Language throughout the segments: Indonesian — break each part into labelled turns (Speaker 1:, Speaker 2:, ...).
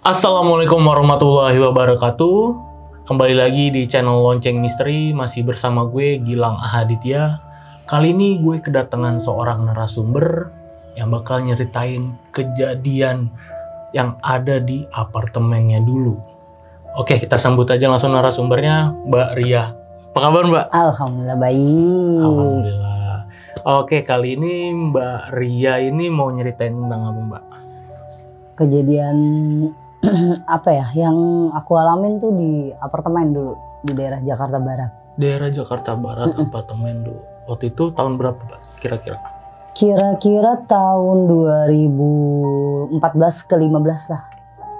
Speaker 1: Assalamualaikum warahmatullahi wabarakatuh. Kembali lagi di channel Lonceng Misteri masih bersama gue Gilang Ahaditya. Kali ini gue kedatangan seorang narasumber yang bakal nyeritain kejadian yang ada di apartemennya dulu. Oke, kita sambut aja langsung narasumbernya, Mbak Ria. Apa kabar, Mbak?
Speaker 2: Alhamdulillah baik.
Speaker 1: Alhamdulillah. Oke, kali ini Mbak Ria ini mau nyeritain tentang apa, Mbak?
Speaker 2: Kejadian apa ya yang aku alamin tuh di apartemen dulu di daerah Jakarta Barat.
Speaker 1: Daerah Jakarta Barat, apartemen dulu. Waktu itu tahun berapa? Kira-kira?
Speaker 2: Kira-kira tahun 2014 ke 15 lah.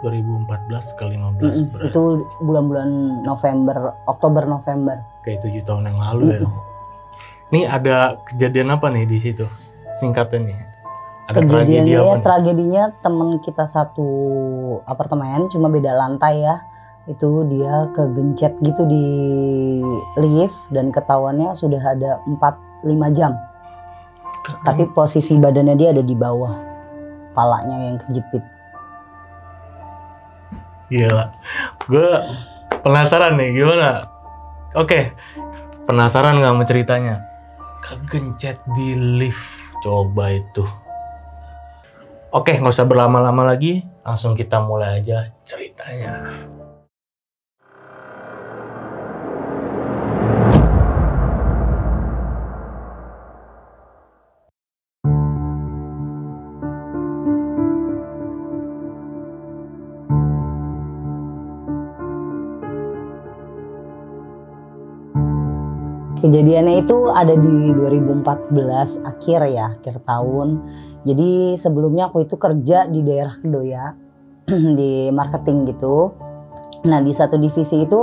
Speaker 1: 2014 ke 15
Speaker 2: Mm-mm,
Speaker 1: berarti
Speaker 2: Itu bulan-bulan November, Oktober November.
Speaker 1: kayak tujuh tahun yang lalu ya. Nih ada kejadian apa nih di situ? Singkatnya Ada tragedi
Speaker 2: Kejadiannya
Speaker 1: apa
Speaker 2: ya tragedinya temen kita satu apartemen cuma beda lantai ya. Itu dia kegencet gitu di lift dan ketahuannya sudah ada 4-5 jam. Tapi posisi badannya dia ada di bawah. Palanya yang kejepit.
Speaker 1: Gila. Gue penasaran nih gimana? Oke. Penasaran nggak sama ceritanya? Kegencet di lift. Coba itu. Oke, nggak usah berlama-lama lagi. Langsung kita mulai aja ceritanya.
Speaker 2: Kejadiannya itu ada di 2014 akhir ya, akhir tahun. Jadi sebelumnya aku itu kerja di daerah Kedoya di marketing gitu. Nah di satu divisi itu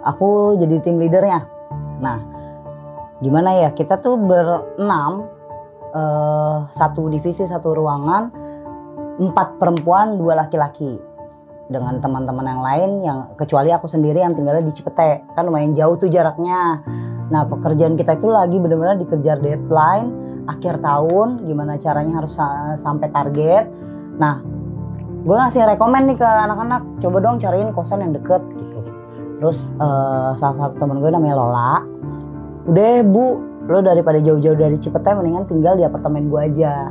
Speaker 2: aku jadi tim leadernya. Nah gimana ya kita tuh berenam eh, satu divisi satu ruangan empat perempuan dua laki-laki dengan teman-teman yang lain yang kecuali aku sendiri yang tinggalnya di Cipete kan lumayan jauh tuh jaraknya. Nah pekerjaan kita itu lagi benar-benar dikejar deadline akhir tahun gimana caranya harus sa- sampai target. Nah gue ngasih rekomen nih ke anak-anak coba dong cariin kosan yang deket gitu. Terus eh, salah satu temen gue namanya Lola, udah bu lo daripada jauh-jauh dari Cipete mendingan tinggal di apartemen gue aja.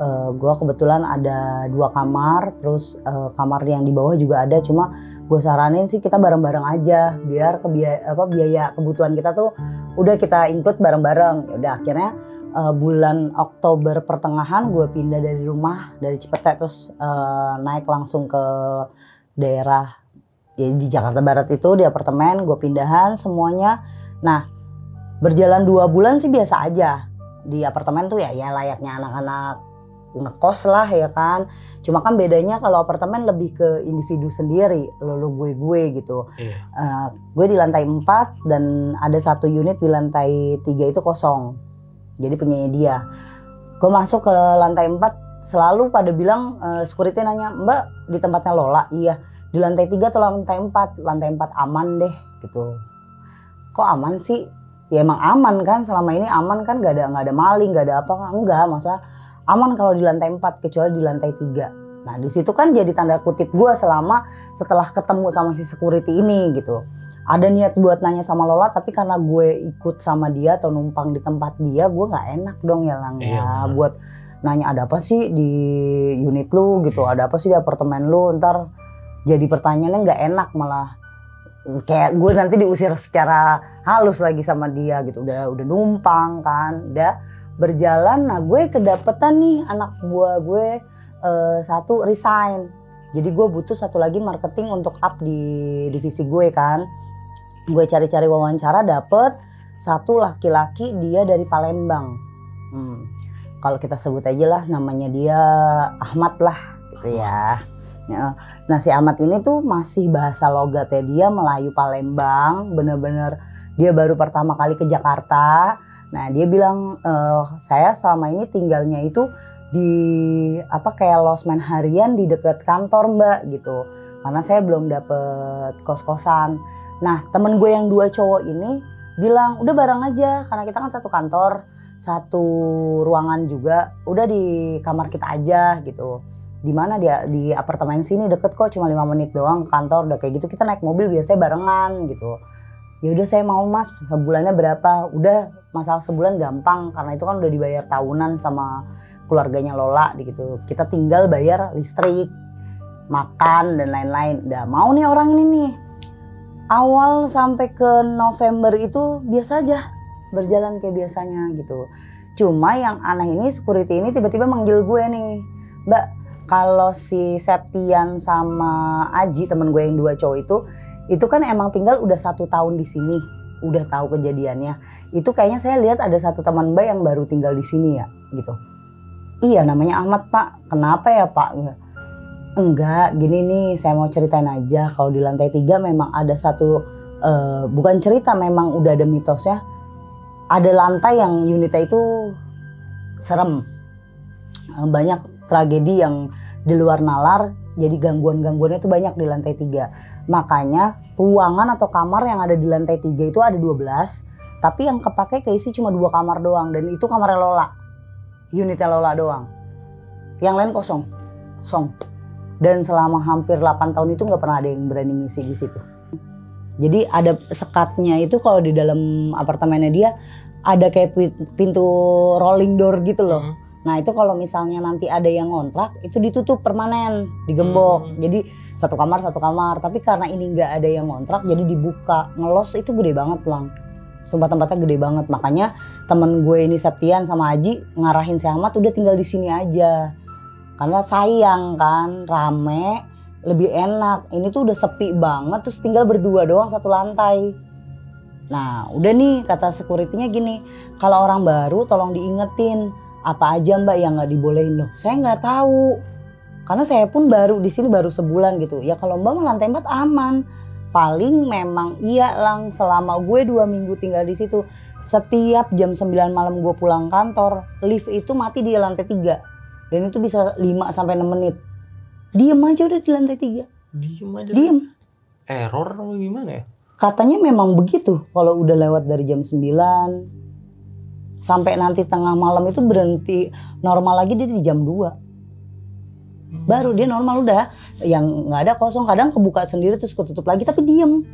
Speaker 2: Eh, gue kebetulan ada dua kamar, terus eh, kamar yang di bawah juga ada. Cuma gue saranin sih kita bareng-bareng aja, biar ke biaya, apa biaya kebutuhan kita tuh udah kita include bareng-bareng. Ya udah akhirnya eh, bulan Oktober pertengahan gue pindah dari rumah dari Cipete terus eh, naik langsung ke daerah ya di Jakarta Barat itu di apartemen gue pindahan semuanya. Nah berjalan dua bulan sih biasa aja di apartemen tuh ya ya layaknya anak-anak ngekos lah ya kan. Cuma kan bedanya kalau apartemen lebih ke individu sendiri, lo lo gue gue gitu.
Speaker 1: Iya.
Speaker 2: Eh, gue di lantai 4 dan ada satu unit di lantai 3 itu kosong. Jadi punyanya dia. Gue masuk ke lantai 4 selalu pada bilang eh, security nanya, "Mbak, di tempatnya Lola?" Iya. Di lantai 3 atau lantai 4? Lantai 4 aman deh gitu. Kok aman sih? Ya emang aman kan selama ini aman kan gak ada nggak ada maling, gak ada apa enggak, masa aman kalau di lantai 4 kecuali di lantai 3. Nah, di situ kan jadi tanda kutip gue selama setelah ketemu sama si security ini gitu. Ada niat buat nanya sama Lola tapi karena gue ikut sama dia atau numpang di tempat dia, gue nggak enak dong ya lang
Speaker 1: Iya,
Speaker 2: ya
Speaker 1: benar.
Speaker 2: buat nanya ada apa sih di unit lu gitu,
Speaker 1: Iya.
Speaker 2: ada apa sih di apartemen lu, ntar jadi pertanyaannya nggak enak malah kayak gue nanti diusir secara halus lagi sama dia gitu udah udah numpang kan udah berjalan nah gue kedapetan nih anak buah gue eh, satu resign. Jadi gue butuh satu lagi marketing untuk up di divisi gue kan. Gue cari-cari wawancara dapet satu laki-laki dia dari Palembang. Hmm, kalau kita sebut aja lah namanya dia Ahmad lah gitu ya. Ya, Nah si Ahmad ini tuh masih bahasa logatnya dia Melayu Palembang, bener-bener dia baru pertama kali ke Jakarta. Nah dia bilang "Eh, saya selama ini tinggalnya itu di apa kayak losmen harian di dekat kantor mbak gitu. Karena saya belum dapet kos-kosan. Nah temen gue yang dua cowok ini bilang udah bareng aja karena kita kan satu kantor, satu ruangan juga, udah di kamar kita aja gitu. di mana dia di apartemen sini deket kok cuma lima menit doang kantor udah kayak gitu kita naik mobil biasanya barengan gitu ya udah saya mau mas. Sebulannya berapa? Udah masalah sebulan gampang karena itu kan udah dibayar tahunan sama keluarganya Lola gitu. Kita tinggal bayar listrik makan dan lain-lain. Udah mau nih orang ini nih. Awal sampai ke November itu biasa aja berjalan kayak biasanya gitu. Cuma yang aneh ini security ini tiba-tiba manggil gue nih. Mbak kalau si Septian sama Aji temen gue yang dua cowok itu itu kan emang tinggal udah satu tahun di sini udah tahu kejadiannya. Itu kayaknya saya lihat ada satu teman mbak yang baru tinggal di sini ya gitu. Iya namanya Ahmad pak. Kenapa ya pak? Enggak gini nih saya mau ceritain aja. Kalau di lantai tiga memang ada satu uh, bukan cerita memang udah ada mitosnya. Ada lantai yang unitnya itu serem. Banyak tragedi yang di luar nalar jadi gangguan-gangguannya itu banyak di lantai tiga. Makanya ruangan atau kamar yang ada di lantai tiga itu ada 12. Tapi yang kepake keisi cuma dua kamar doang. Dan itu kamarnya Lola. Unitnya Lola doang. Yang lain kosong. Kosong. Dan selama hampir 8 tahun itu nggak pernah ada yang berani ngisi di situ. Jadi ada sekatnya itu kalau di dalam apartemennya dia ada kayak pintu rolling door gitu loh. Hmm Nah itu kalau misalnya nanti ada yang ngontrak itu ditutup permanen, digembok. Hmm. Jadi satu kamar satu kamar. Tapi karena ini nggak ada yang ngontrak jadi dibuka. Ngelos itu gede banget lang. Sumpah tempatnya gede banget. Makanya temen gue ini Septian sama Aji ngarahin si Ahmad udah tinggal di sini aja. Karena sayang kan rame lebih enak. Ini tuh udah sepi banget terus tinggal berdua doang satu lantai. Nah udah nih kata securitynya gini. Kalau orang baru tolong diingetin apa aja mbak yang nggak dibolehin loh? Saya nggak tahu. Karena saya pun baru di sini baru sebulan gitu. Ya kalau mbak lantai empat aman. Paling memang iya lang selama gue dua minggu tinggal di situ setiap jam 9 malam gue pulang kantor lift itu mati di lantai tiga. Dan itu bisa 5 sampai 6 menit. Diem aja udah di lantai tiga.
Speaker 1: Diem aja.
Speaker 2: Diem.
Speaker 1: Error atau gimana ya?
Speaker 2: Katanya memang begitu kalau udah lewat dari jam 9 sampai nanti tengah malam itu berhenti normal lagi dia di jam 2 hmm. baru dia normal udah. Yang nggak ada kosong kadang kebuka sendiri terus ketutup lagi tapi diem.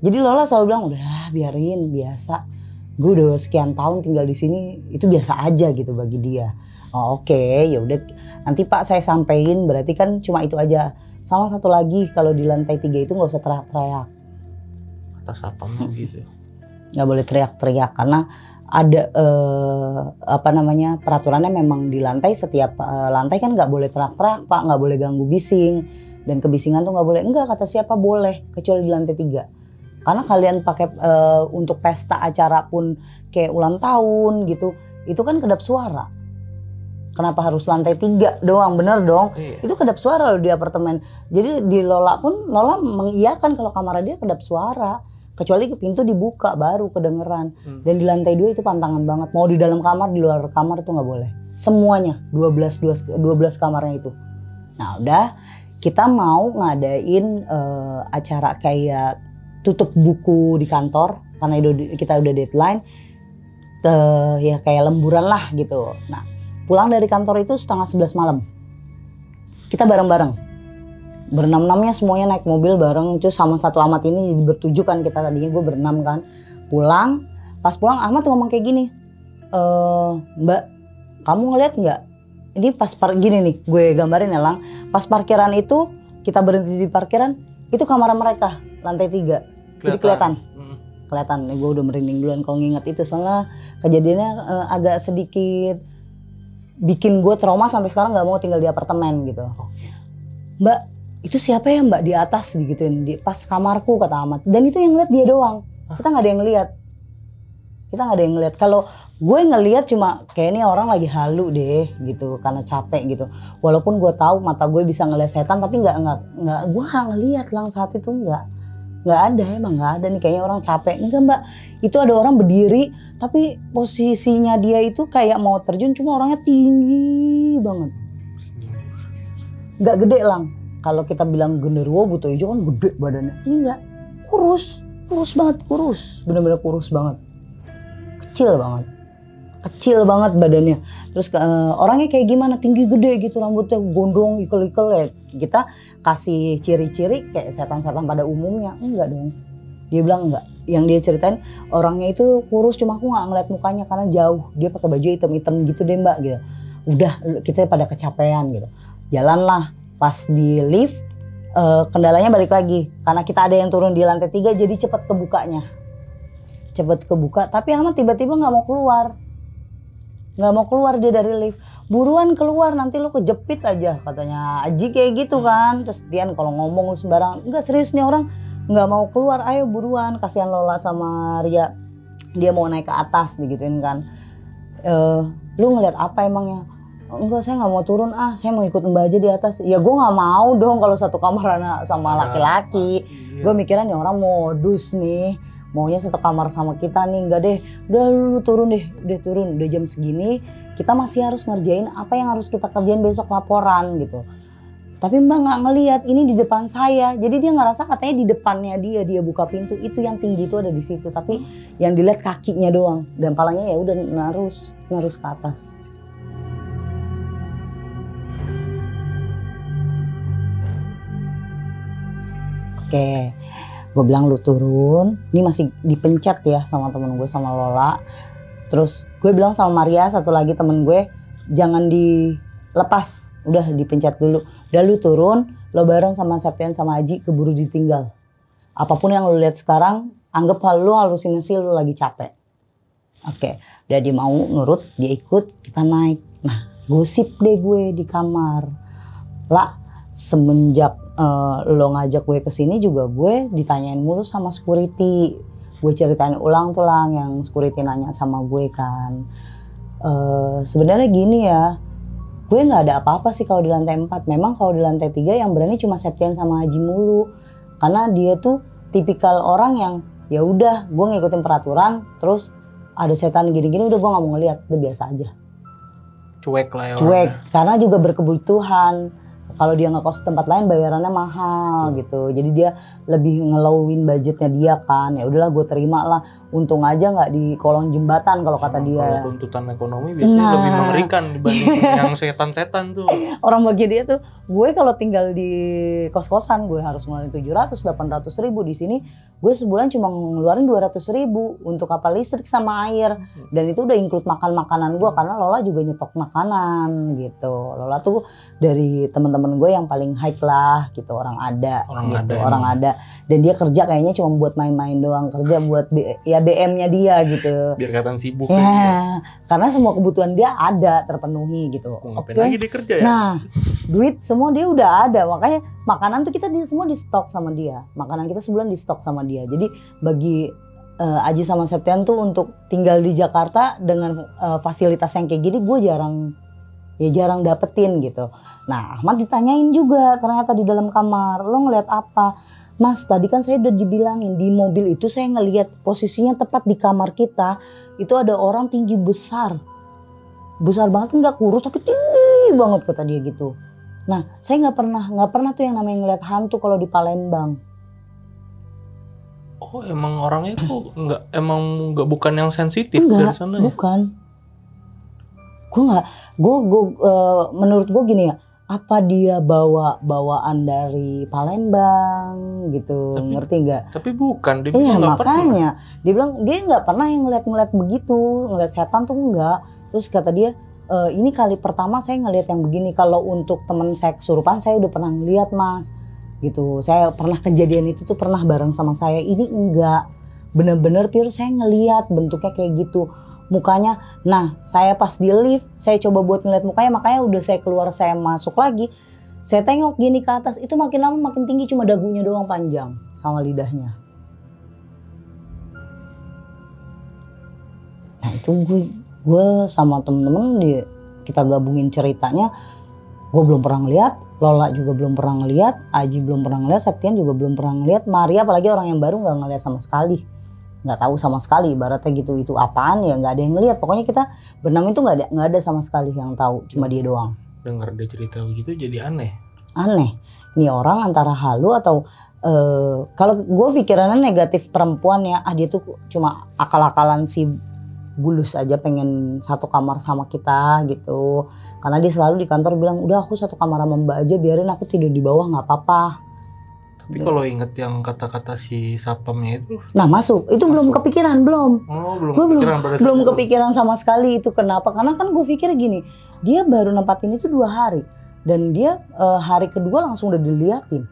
Speaker 2: Jadi Lola selalu bilang udah biarin biasa. Gue udah sekian tahun tinggal di sini itu biasa aja gitu bagi dia. Oh, oke okay, ya udah. Nanti pak saya sampein berarti kan cuma itu aja. Sama satu lagi kalau di lantai tiga itu nggak usah teriak-teriak.
Speaker 1: Atas apa gitu.
Speaker 2: Nggak boleh teriak-teriak karena ada uh, apa namanya peraturannya memang di lantai setiap uh, lantai kan nggak boleh terak-terak pak nggak boleh ganggu bising. Dan kebisingan tuh nggak boleh. Enggak kata siapa boleh kecuali di lantai tiga. Karena kalian pakai uh, untuk pesta acara pun kayak ulang tahun gitu itu kan kedap suara. Kenapa harus lantai tiga doang? Bener dong. Iya. itu kedap suara loh di apartemen. Jadi di Lola pun Lola mengiyakan kalau kamar dia kedap suara kecuali pintu dibuka baru kedengeran. Hmm. dan di lantai dua itu pantangan banget. Mau di dalam kamar di luar kamar itu nggak boleh. Semuanya 12 12 12 kamarnya itu. Nah udah kita mau ngadain uh, acara kayak tutup buku di kantor karena itu kita udah deadline. Ke ya kayak lemburan lah gitu. Nah pulang dari kantor itu setengah 11 malam. Kita bareng-bareng berenam-enamnya semuanya naik mobil bareng. Terus sama satu Ahmad ini bertujuh kan kita tadinya gue berenam kan. Pulang pas pulang Ahmad ngomong kayak gini e, Mbak kamu ngeliat nggak? Ini pas par gini nih gue gambarin ya lang. Pas parkiran itu kita berhenti di parkiran itu kamar mereka lantai tiga. Kelihatan. jadi kelihatan. hmm. kelihatan. Nih gue udah merinding duluan kalau nginget itu. Soalnya kejadiannya uh, agak sedikit bikin gue trauma sampai sekarang nggak mau tinggal di apartemen gitu. Mbak itu siapa ya mbak di atas? digituin. Di pas kamarku kata Ahmad. Dan itu yang ngeliat dia doang. Kita nggak ada yang ngeliat. Kita nggak ada yang ngeliat. Kalau gue ngeliat cuma kayak ini orang lagi halu deh gitu karena capek gitu. Walaupun gue tahu mata gue bisa ngeliat setan tapi nggak nggak nggak gue nggak ngeliat lang saat itu nggak nggak ada emang nggak ada nih. Kayaknya orang capek. Enggak mbak. Itu ada orang berdiri tapi posisinya dia itu kayak mau terjun cuma orangnya tinggi banget. Nggak gede lang kalau kita bilang genderuwo butuh hijau kan gede badannya. Ini enggak kurus kurus banget kurus. Bener-bener kurus banget. Kecil banget. Kecil banget badannya. Terus eh, orangnya kayak gimana? Tinggi gede gitu rambutnya. Gondrong ikel-ikel ya. Kita kasih ciri-ciri kayak setan-setan pada umumnya. Enggak dong. Dia bilang enggak. Yang dia ceritain orangnya itu kurus cuma aku nggak ngeliat mukanya karena jauh. Dia pakai baju hitam-hitam gitu deh mbak gitu. Udah kita pada kecapean gitu. Jalanlah pas di lift eh, kendalanya balik lagi. Karena kita ada yang turun di lantai tiga jadi cepet kebukanya. Cepet kebuka tapi Ahmad tiba-tiba nggak mau keluar. Nggak mau keluar dia dari lift. Buruan keluar nanti lu kejepit aja katanya. Aji kayak gitu kan. Terus Tian kalau ngomong lu sembarang enggak serius nih orang nggak mau keluar ayo buruan. Kasihan Lola sama Ria dia mau naik ke atas digituin kan. Eh lu ngeliat apa emangnya enggak saya nggak mau turun. Ah saya mau ikut mbak aja di atas. Ya gue nggak mau dong kalau satu kamar anak sama laki-laki.
Speaker 1: Iya.
Speaker 2: gue mikiran nih orang modus nih. Maunya satu kamar sama kita nih. Enggak deh. Udah lu, lu turun deh. Udah turun. Udah jam segini kita masih harus ngerjain apa yang harus kita kerjain besok laporan gitu. Tapi mbak nggak ngelihat ini di depan saya. Jadi dia ngerasa katanya di depannya dia dia buka pintu. Itu yang tinggi itu ada di situ. Tapi yang dilihat kakinya doang. Dan palanya ya udah narus. Narus ke atas oke. Gue bilang lu turun. Ini masih dipencet ya sama temen gue sama Lola. Terus gue bilang sama Maria satu lagi temen gue jangan dilepas. Udah dipencet dulu. Udah lu turun lo bareng sama Septian sama Aji keburu ditinggal. Apa pun yang lu lihat sekarang anggap hal lu halusinasi lu lagi capek. Oke. Udah dia mau nurut dia ikut kita naik. Nah gosip deh gue di kamar. Lah semenjak eh, lo ngajak gue ke sini juga gue ditanyain mulu sama security. Gue ceritain ulang tuh lang yang security nanya sama gue kan. Eh sebenarnya gini ya gue nggak ada apa-apa sih kalau di lantai 4 memang kalau di lantai 3 yang berani cuma Septian sama Haji mulu. Karena dia tuh tipikal orang yang ya udah gue ngikutin peraturan terus ada setan gini-gini udah gue nggak mau ngeliat udah biasa aja.
Speaker 1: Cuek lah ya
Speaker 2: cuek
Speaker 1: orangnya.
Speaker 2: karena juga berkebutuhan kalau dia ngekos tempat lain bayarannya mahal gitu. Jadi dia lebih ngelowin budgetnya dia kan. Ya udahlah gue terima lah untung aja nggak di kolong jembatan kalau kata dia.
Speaker 1: kalau tuntutan ekonomi biasanya
Speaker 2: Nah.
Speaker 1: lebih mengerikan dibanding yang setan-setan tuh.
Speaker 2: Orang bagi dia tuh gue kalau tinggal di kos-kosan gue harus ngeluarin 700 800 ribu. Di sini gue sebulan cuma ngeluarin 200 ribu untuk kapal listrik sama air. Dan itu udah include makan makanan gue karena Lola juga nyetok makanan gitu. Lola tuh dari teman-teman gue yang paling high lah gitu orang ada
Speaker 1: Orang
Speaker 2: gitu,
Speaker 1: ada
Speaker 2: orang
Speaker 1: emang.
Speaker 2: ada dan dia kerja kayaknya cuma buat main-main doang kerja buat B- ya BM-nya dia gitu
Speaker 1: biar kelihatan sibuk aja.
Speaker 2: ya karena semua kebutuhan dia ada terpenuhi gitu
Speaker 1: ngapain
Speaker 2: oke
Speaker 1: lagi dia kerja ya
Speaker 2: Nah, duit semua dia udah ada. Makanya makanan tuh kita di, semua di stok sama dia. Makanan kita sebulan di stok sama dia. Jadi bagi eh, Aji sama Septian tuh untuk tinggal di Jakarta dengan eh, fasilitas yang kayak gini gue jarang ya jarang dapetin gitu. Nah, Ahmad ditanyain juga ternyata di dalam kamar, lo ngeliat apa? Mas, tadi kan saya udah dibilangin di mobil itu saya ngelihat posisinya tepat di kamar kita itu ada orang tinggi besar besar banget nggak kurus tapi tinggi banget kata dia gitu. Nah saya nggak pernah nggak pernah tuh yang namanya ngeliat hantu kalau di Palembang.
Speaker 1: oh emang orangnya tuh nggak emang nggak bukan yang sensitif dari sana ya
Speaker 2: bukan. Gue nggak, gue gue eh, menurut gue gini ya, apa dia bawa bawaan dari Palembang gitu,
Speaker 1: Tapi-
Speaker 2: ngerti nggak?
Speaker 1: tapi bukan dia
Speaker 2: Iya
Speaker 1: bilang nggak pernah
Speaker 2: makanya dia bilang dia nggak pernah yang ngeliat-ngeliat begitu, ngeliat setan tuh enggak. Terus kata dia "E, ini kali pertama saya ngeliat yang begini. Kalau untuk temen saya kesurupan saya udah pernah ngeliat mas, gitu. Saya pernah kejadian itu tuh pernah bareng sama saya. Ini enggak, bener-bener pure saya ngeliat bentuknya kayak gitu. Mukanya, nah saya pas di lift saya coba buat ngeliat mukanya makanya udah saya keluar saya masuk lagi. Saya tengok gini ke atas itu makin lama makin tinggi cuma dagunya doang panjang sama lidahnya. Nah itu gue gue sama temen-temen di kita gabungin ceritanya gue belum pernah ngeliat Lola juga belum pernah ngeliat Aji belum pernah ngeliat Septian juga belum pernah ngeliat Maria apalagi orang yang baru nggak ngeliat sama sekali nggak tahu sama sekali ibaratnya gitu itu apaan ya nggak ada yang ngeliat pokoknya kita berenam itu nggak ada nggak ada sama sekali yang tahu cuma dia doang.
Speaker 1: Denger dia cerita begitu jadi aneh.
Speaker 2: Aneh. Ini orang antara halu atau eh kalau gue pikirannya negatif perempuan ya ah dia tuh cuma akal-akalan si bulus aja pengen satu kamar sama kita gitu. Karena dia selalu di kantor bilang udah aku satu kamar sama mbak aja biarin aku tidur di bawah nggak apa-apa
Speaker 1: Tapi kalau inget yang kata-kata si satpamnya itu,
Speaker 2: nah masuk. Itu belum
Speaker 1: Masuk.
Speaker 2: kepikiran belum.
Speaker 1: Oh belum
Speaker 2: Gua belum- belum kepikiran sama sekali itu kenapa. Karena kan gue pikir gini dia baru nempatin itu dua hari. Dan dia eh, hari kedua langsung udah diliatin.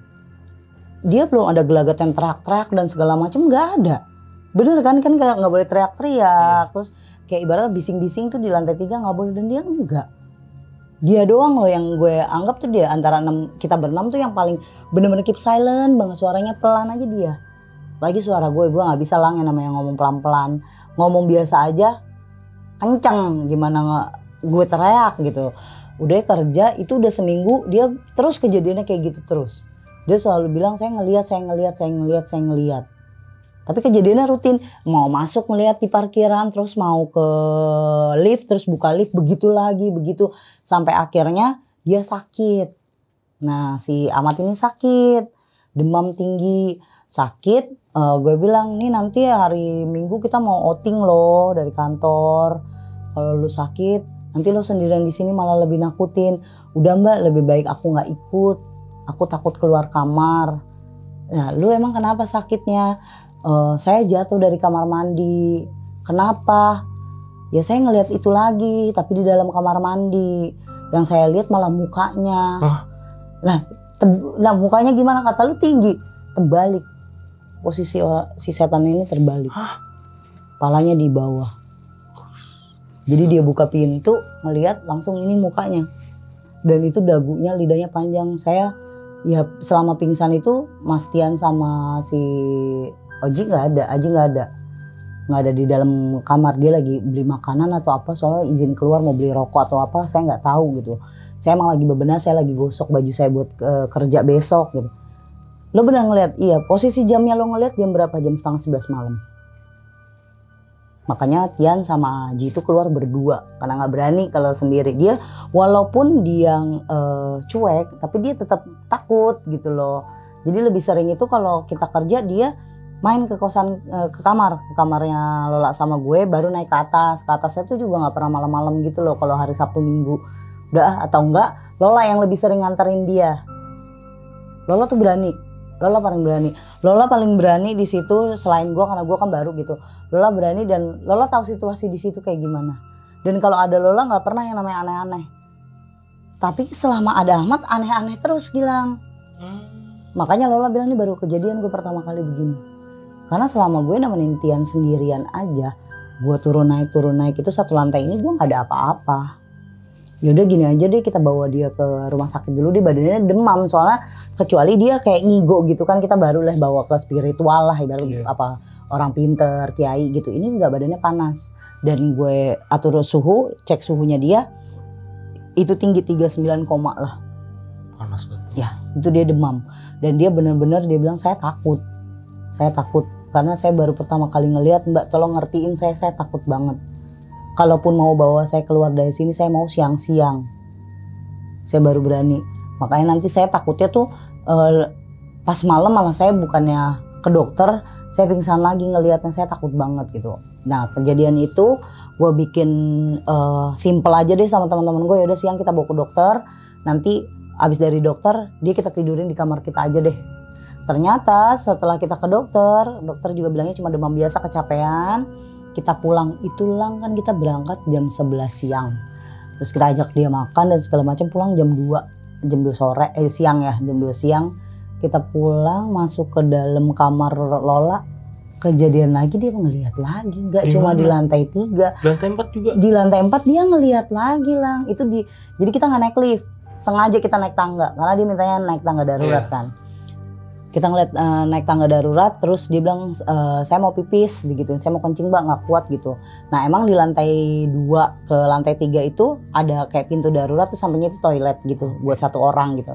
Speaker 2: Dia belum ada gelagat yang teriak-teriak dan segala macam nggak ada. Bener kan? Kan nggak boleh teriak-teriak. Terus kayak ibaratnya bising-bising tuh di lantai tiga nggak boleh dan dia enggak dia doang loh yang gue anggap tuh dia antara enam kita berenam tuh yang paling bener-bener keep silent banget suaranya pelan aja dia. Lagi suara gue gue nggak bisa lang yang namanya ngomong pelan-pelan. Ngomong biasa aja kenceng gimana nggak gue teriak gitu. Udah kerja itu udah seminggu dia terus kejadiannya kayak gitu terus. Dia selalu bilang saya ngelihat saya ngelihat saya ngelihat saya ngelihat tapi kejadiannya rutin. Mau masuk ngelihat di parkiran terus mau ke lift terus buka lift begitu lagi begitu. Sampai akhirnya dia sakit. Nah si amat ini sakit. Demam tinggi. Sakit eh, gue bilang nih nanti hari minggu kita mau outing loh dari kantor. Kalau lu sakit nanti lo sendirian di sini malah lebih nakutin. Udah mbak lebih baik aku nggak ikut. Aku takut keluar kamar. Nah lu emang kenapa sakitnya "Eh, saya jatuh dari kamar mandi. Kenapa? Ya saya ngelihat itu lagi tapi di dalam kamar mandi. Yang saya lihat malah mukanya.
Speaker 1: Hah?
Speaker 2: nah nah mukanya gimana? Kata lu tinggi. Terbalik. Posisi si setan ini terbalik.
Speaker 1: Hah?
Speaker 2: palanya di bawah. Jadi dia buka pintu ngelihat langsung ini mukanya. Dan itu dagunya lidahnya panjang. Saya ya selama pingsan itu Mas Tian sama si Oji nggak ada Aji nggak ada. Nggak ada di dalam kamar dia lagi beli makanan atau apa soalnya izin keluar mau beli rokok atau apa saya nggak tahu gitu. Saya emang lagi bebenah saya lagi gosok baju saya buat eh, kerja besok gitu. Lo benar ngeliat? Iya posisi jamnya lo ngeliat jam berapa? Jam setengah sebelas malam. Makanya Tian sama Aji itu keluar berdua karena nggak berani kalau sendiri. Dia walaupun dia eh, cuek tapi dia tetap takut gitu loh. Jadi lebih sering itu kalau kita kerja dia main ke kosan eh, ke kamar. Ke kamarnya Lola sama gue baru naik ke atas. Ke atasnya tuh juga nggak pernah malam-malam gitu loh kalau hari Sabtu Minggu. Udah ah, atau enggak Lola yang lebih sering nganterin dia. Lola tuh berani. Lola paling berani. Lola paling berani di situ selain gue karena gue kan baru gitu. Lola berani dan Lola tahu situasi di situ kayak gimana. Dan kalau ada Lola nggak pernah yang namanya aneh-aneh. Tapi selama ada Ahmad aneh-aneh terus Gilang.
Speaker 1: Hmm.
Speaker 2: Makanya Lola bilang ini baru kejadian gue pertama kali begini. Karena selama gue nemenin Tian sendirian aja, gue turun naik turun naik itu satu lantai ini gue nggak ada apa-apa. Yaudah gini aja deh kita bawa dia ke rumah sakit dulu dia badannya demam. Soalnya kecuali dia kayak ngigo gitu kan kita baru lah bawa ke spiritual lah ibarat
Speaker 1: Iya.
Speaker 2: apa orang pinter kiai gitu. Ini nggak badannya panas. Dan gue atur suhu cek suhunya dia itu tinggi 39 koma lah.
Speaker 1: Panas banget.
Speaker 2: Ya itu dia demam. Dan dia benar-benar dia bilang saya takut. Saya takut karena saya baru pertama kali ngelihat mbak tolong ngertiin saya saya takut banget. Kalaupun mau bawa saya keluar dari sini saya mau siang-siang. Saya baru berani. Makanya nanti saya takutnya tuh eh, pas malam malah saya bukannya ke dokter saya pingsan lagi ngelihatnya saya takut banget gitu. Nah kejadian itu gue bikin eh, simple aja deh sama teman-teman gue ya udah siang kita bawa ke dokter. Nanti abis dari dokter dia kita tidurin di kamar kita aja deh ternyata setelah kita ke dokter dokter juga bilangnya cuma demam biasa kecapean. Kita pulang itu lang kan kita berangkat jam 11 siang. Terus kita ajak dia makan dan segala macam pulang jam 2 jam 2 sore eh siang ya jam 2 siang. Kita pulang masuk ke dalam kamar Lola. Kejadian lagi dia ngelihat lagi nggak cuma di lantai tiga.
Speaker 1: Lantai empat juga?
Speaker 2: Di lantai 4 dia ngelihat lagi lang. Itu di jadi kita nggak naik lift. Sengaja kita naik tangga karena dia mintanya naik tangga darurat
Speaker 1: Iya.
Speaker 2: kan kita ngeliat eh, naik tangga darurat terus dia bilang eh, saya mau pipis gitu. Saya mau kencing mbak nggak kuat gitu. Nah emang di lantai dua ke lantai tiga itu ada kayak pintu darurat tuh sampingnya itu toilet gitu buat satu orang gitu.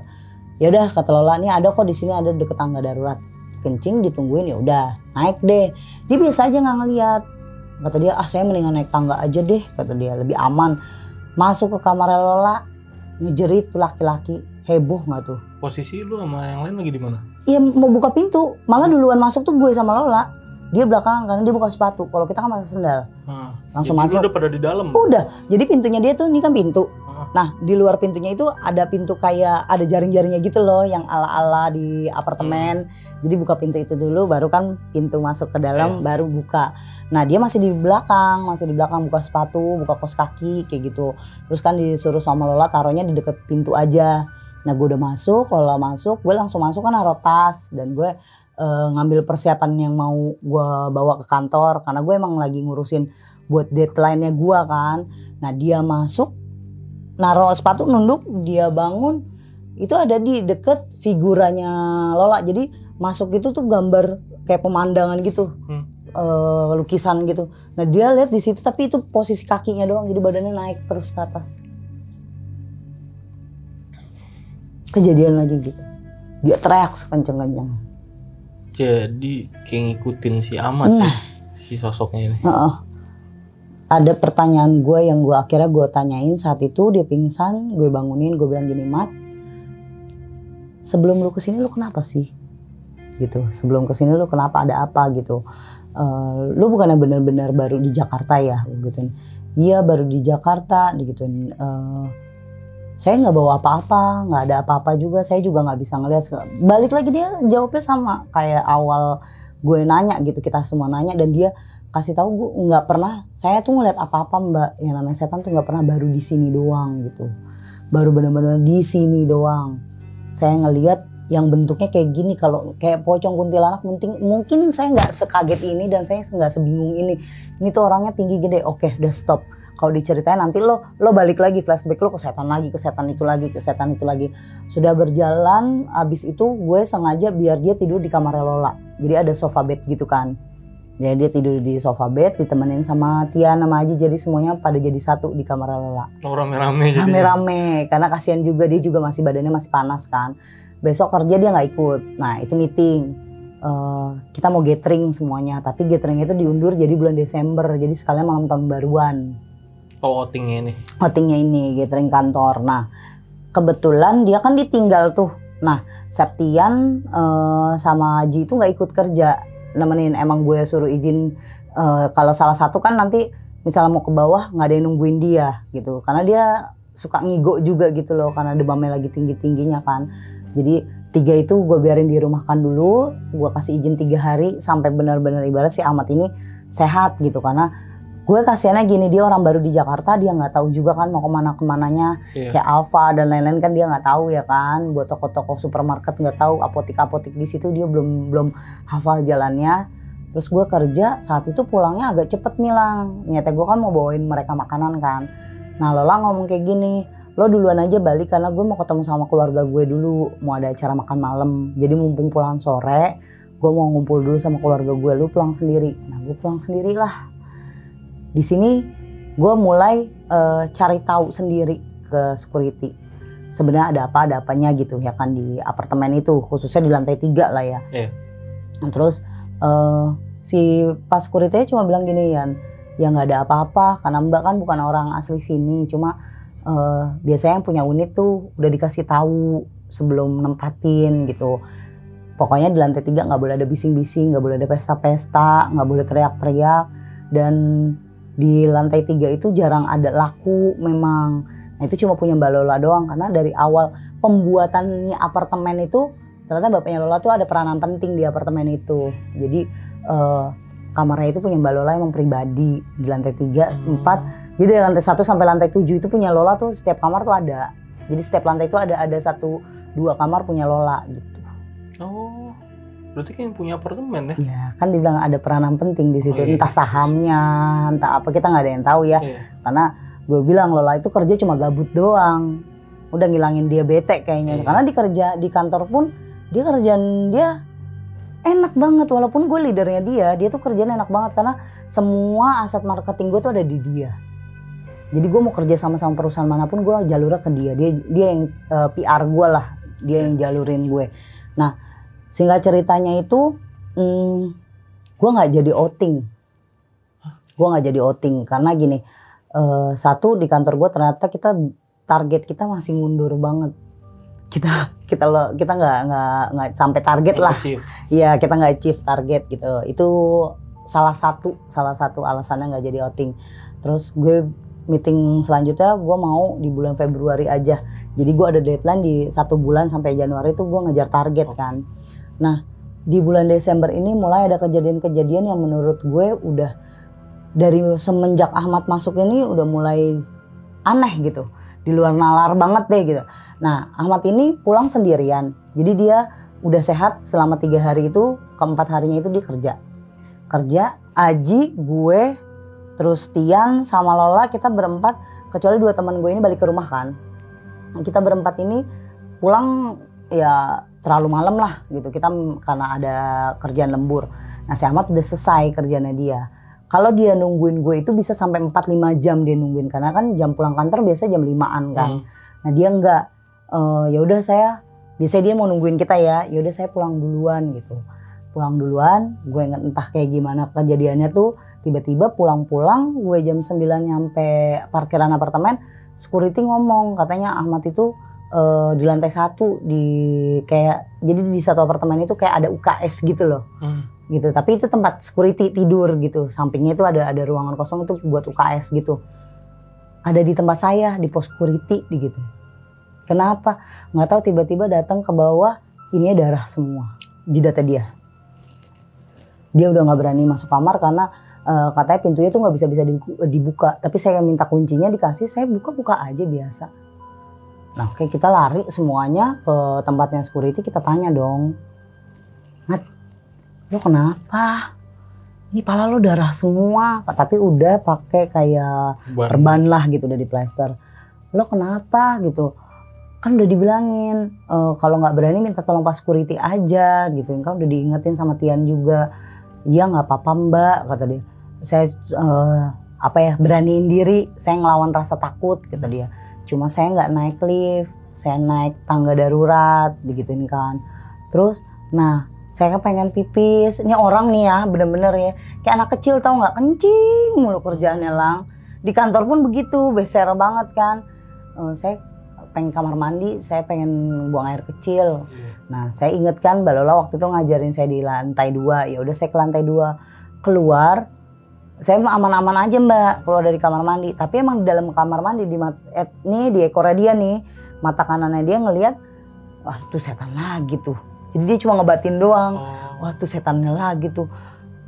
Speaker 2: Ya udah kata Lola nih ada kok di sini ada deket tangga darurat. Kencing ditungguin ya udah naik deh. Dia biasa aja nggak ngeliat. Kata dia ah saya mendingan naik tangga aja deh kata dia lebih aman. Masuk ke kamar Lola ngejerit tuh laki-laki heboh nggak tuh
Speaker 1: posisi lu sama yang lain lagi di mana?
Speaker 2: Iya mau buka pintu. Malah duluan masuk tuh gue sama Lola. Dia belakangan karena dia buka sepatu. Kalau kita kan masih sendal.
Speaker 1: Ah,
Speaker 2: langsung
Speaker 1: jadi
Speaker 2: masuk.
Speaker 1: udah pada di dalam.
Speaker 2: udah. Jadi pintunya dia tuh ini kan pintu.
Speaker 1: Ah,
Speaker 2: nah di luar pintunya itu ada pintu kayak ada jaring-jaringnya gitu loh yang ala-ala di apartemen. Jadi buka pintu itu dulu baru kan pintu masuk ke dalam baru buka. Nah dia masih di belakang masih di belakang buka sepatu buka kos kaki kayak gitu. Terus kan disuruh sama Lola taruhnya di deket pintu aja nah gue udah masuk Lola masuk gue langsung masuk kan naruh tas. Dan gue eh, ngambil persiapan yang mau gue bawa ke kantor. Karena gue emang lagi ngurusin buat deadline-nya gue kan. Nah dia masuk naruh sepatu nunduk dia bangun. Itu ada di deket figuranya Lola. Jadi masuk itu tuh gambar kayak pemandangan gitu.
Speaker 1: Hmm.
Speaker 2: eh, lukisan gitu. Nah dia lihat di situ tapi itu posisi kakinya doang. Jadi badannya naik terus ke atas kejadian lagi gitu dia teriak sekenceng-kenceng
Speaker 1: Jadi kayak ngikutin si Amat ya,
Speaker 2: Nah.
Speaker 1: si sosoknya ini.
Speaker 2: Heeh. Ada pertanyaan gue yang gue akhirnya gue tanyain saat itu dia pingsan, gue bangunin, gue bilang gini mat, sebelum lu ke sini lu kenapa sih? Gitu. Sebelum ke sini lu kenapa ada apa gitu? Eh, lu bukannya benar-benar baru di Jakarta ya? Gitu. Iya baru di Jakarta, digituin. Eh, saya nggak bawa apa-apa, nggak ada apa-apa juga. Saya juga nggak bisa ngeliat. Balik lagi dia jawabnya sama kayak awal gue nanya gitu kita semua nanya dan dia kasih tahu gue nggak pernah saya tuh ngeliat apa-apa mbak. Yang namanya setan tuh nggak pernah baru di sini doang gitu. Baru benar-benar di sini doang. Saya ngeliat yang bentuknya kayak gini kalau kayak pocong kuntilanak mungkin mungkin saya nggak sekaget ini dan saya nggak sebingung ini. Ini tuh orangnya tinggi gede. Oke udah stop kalau diceritain nanti lo lo balik lagi flashback lo ke setan lagi ke setan itu lagi ke setan itu lagi. Sudah berjalan abis itu gue sengaja biar dia tidur di kamar Lola. Jadi ada sofa bed gitu kan. Jadi dia tidur di sofa bed ditemenin sama Tia sama Aji jadi semuanya pada jadi satu di kamar Lola.
Speaker 1: Oh, rame-rame jadi.
Speaker 2: rame-rame karena kasihan juga dia juga masih badannya masih panas kan. Besok kerja dia nggak ikut. Nah itu meeting. Eh, kita mau gathering semuanya tapi gathering itu diundur jadi bulan Desember jadi sekalian malam tahun baruan
Speaker 1: Oh, outingnya ini.
Speaker 2: outingnya ini gathering kantor. Nah, kebetulan dia kan ditinggal tuh. Nah, Septian eh, sama Ji itu nggak ikut kerja. Nemenin emang gue suruh izin eh, kalau salah satu kan nanti misalnya mau ke bawah nggak ada yang nungguin dia gitu. Karena dia suka ngigo juga gitu loh karena demamnya lagi tinggi-tingginya kan. Jadi tiga itu gue biarin di rumah kan dulu. Gue kasih izin tiga hari sampai benar-benar ibarat si Ahmad ini sehat gitu karena gue kasihannya gini dia orang baru di Jakarta dia nggak tahu juga kan mau ke mana ke mananya.
Speaker 1: Iya.
Speaker 2: kayak Alfa dan lain-lain kan dia nggak tahu ya kan. Buat toko-toko supermarket nggak tahu apotik-apotik di situ dia belum belum hafal jalannya. Terus gue kerja saat itu pulangnya agak cepet nih lang. Nyata gue kan mau bawain mereka makanan kan. Nah Lola ngomong kayak gini lo duluan aja balik karena gue mau ketemu sama keluarga gue dulu. Mau ada acara makan malam. Jadi mumpung pulang sore gue mau ngumpul dulu sama keluarga gue. Lu pulang sendiri. Nah gue pulang sendiri lah di sini gue mulai eh, cari tahu sendiri ke security. Sebenarnya ada apa ada apanya gitu ya kan di apartemen itu khususnya di lantai tiga lah ya. Nah, terus eh, si pas security cuma bilang gini Yan ya nggak ada apa-apa karena mbak kan bukan orang asli sini cuma eh, biasanya yang punya unit tuh udah dikasih tahu sebelum nempatin gitu. Pokoknya di lantai tiga nggak boleh ada bising-bising nggak boleh ada pesta-pesta nggak boleh teriak-teriak dan di lantai tiga itu jarang ada laku memang. Nah itu cuma punya mbak Lola doang karena dari awal pembuatannya apartemen itu ternyata bapaknya Lola tuh ada peranan penting di apartemen itu. Jadi eh, kamarnya itu punya mbak Lola emang pribadi di lantai tiga
Speaker 1: Hmm.
Speaker 2: empat. Jadi dari lantai satu sampai lantai tujuh itu punya Lola tuh setiap kamar tuh ada. Jadi setiap lantai itu ada ada satu dua kamar punya Lola gitu.
Speaker 1: Oh, berarti kan yang punya apartemen ya?
Speaker 2: ya kan dibilang ada peranan penting di situ.
Speaker 1: Oh, iya.
Speaker 2: entah sahamnya entah apa kita nggak ada yang tahu ya.
Speaker 1: Iya.
Speaker 2: karena gue bilang Lola itu kerja cuma gabut doang. Udah ngilangin dia bete kayaknya.
Speaker 1: Iya.
Speaker 2: karena di kerja di kantor pun dia kerjaan dia enak banget. Walaupun gue leadernya dia dia tuh kerjaan enak banget. Karena semua aset marketing gue tuh ada di dia. Jadi gue mau kerja sama sama perusahaan mana pun gue jalurnya ke dia. Dia dia yang eh, PR gue lah. Dia yang jalurin gue. Nah singkat ceritanya itu hmm, gue nggak jadi outing. Gue nggak jadi outing. Karena gini eh, satu di kantor gue ternyata kita target kita masih mundur banget. Kita kita lo kita nggak nggak nggak sampai target lah. Iya kita nggak achieve target gitu. Itu salah satu salah satu alasannya nggak jadi outing. Terus gue meeting selanjutnya gue mau di bulan Februari aja. Jadi gue ada deadline di satu bulan sampai Januari itu gue ngejar target kan nah di bulan Desember ini mulai ada kejadian-kejadian yang menurut gue udah dari semenjak Ahmad masuk ini udah mulai aneh gitu. Di luar nalar banget deh gitu. Nah Ahmad ini pulang sendirian. Jadi dia udah sehat selama tiga hari itu keempat harinya itu dia kerja. Kerja Aji gue terus Tian sama Lola kita berempat kecuali dua teman gue ini balik ke rumah kan. Kita berempat ini pulang ya terlalu malam lah gitu. Kita karena ada kerjaan lembur. Nah si Ahmad udah selesai kerjanya dia. Kalau dia nungguin gue itu bisa sampai 4-5 jam dia nungguin. Karena kan jam pulang kantor biasa jam 5an kan.
Speaker 1: Hmm.
Speaker 2: nah dia enggak "Eh, ya udah saya biasanya dia mau nungguin kita ya ya udah saya pulang duluan gitu. Pulang duluan gue nggak entah kayak gimana kejadiannya tuh. Tiba-tiba pulang-pulang gue jam 9 nyampe parkiran apartemen security ngomong. Katanya Ahmad itu eh, di lantai satu di kayak jadi di satu apartemen itu kayak ada UKS gitu loh.
Speaker 1: Hmm.
Speaker 2: gitu tapi itu tempat security tidur gitu. Sampingnya itu ada ada ruangan kosong itu buat UKS gitu. Ada di tempat saya di pos security di gitu. Kenapa? Nggak tahu tiba-tiba datang ke bawah ini darah semua jidatnya dia. Dia udah nggak berani masuk kamar karena eh, katanya pintunya tuh nggak bisa bisa dibuka. Tapi saya minta kuncinya dikasih saya buka-buka aja biasa nah oke kita lari semuanya ke tempatnya security kita tanya dong. Mat lo kenapa? Ini pala lo darah semua. Tapi udah pakai kayak
Speaker 1: Bar-
Speaker 2: perban lah gitu udah di plester. Lo kenapa gitu? Kan udah dibilangin eh, kalau nggak berani minta tolong pas security aja gitu. Kan udah diingetin sama Tian juga. Iya nggak apa-apa mbak kata dia. Saya eh, apa ya beraniin diri saya ngelawan rasa takut kata dia cuma saya nggak naik lift saya naik tangga darurat digituin kan. Terus nah saya kan pengen pipis. Ini orang nih ya bener-bener ya. Kayak anak kecil tau nggak? Kencing mulu kerjaannya lang. Di kantor pun begitu beser banget kan. Eh, saya pengen kamar mandi saya pengen buang air kecil. Nah saya inget kan Mbak Lola waktu itu ngajarin saya di lantai dua. Ya udah saya ke lantai dua. Keluar saya mah aman-aman aja mbak. Keluar dari kamar mandi. Tapi emang di dalam kamar mandi di mat, eh, nih di ekornya dia nih mata kanannya dia ngelihat wah tuh setan lagi tuh. Jadi dia cuma ngebatin doang.
Speaker 1: Oh.
Speaker 2: wah tuh setannya lagi tuh.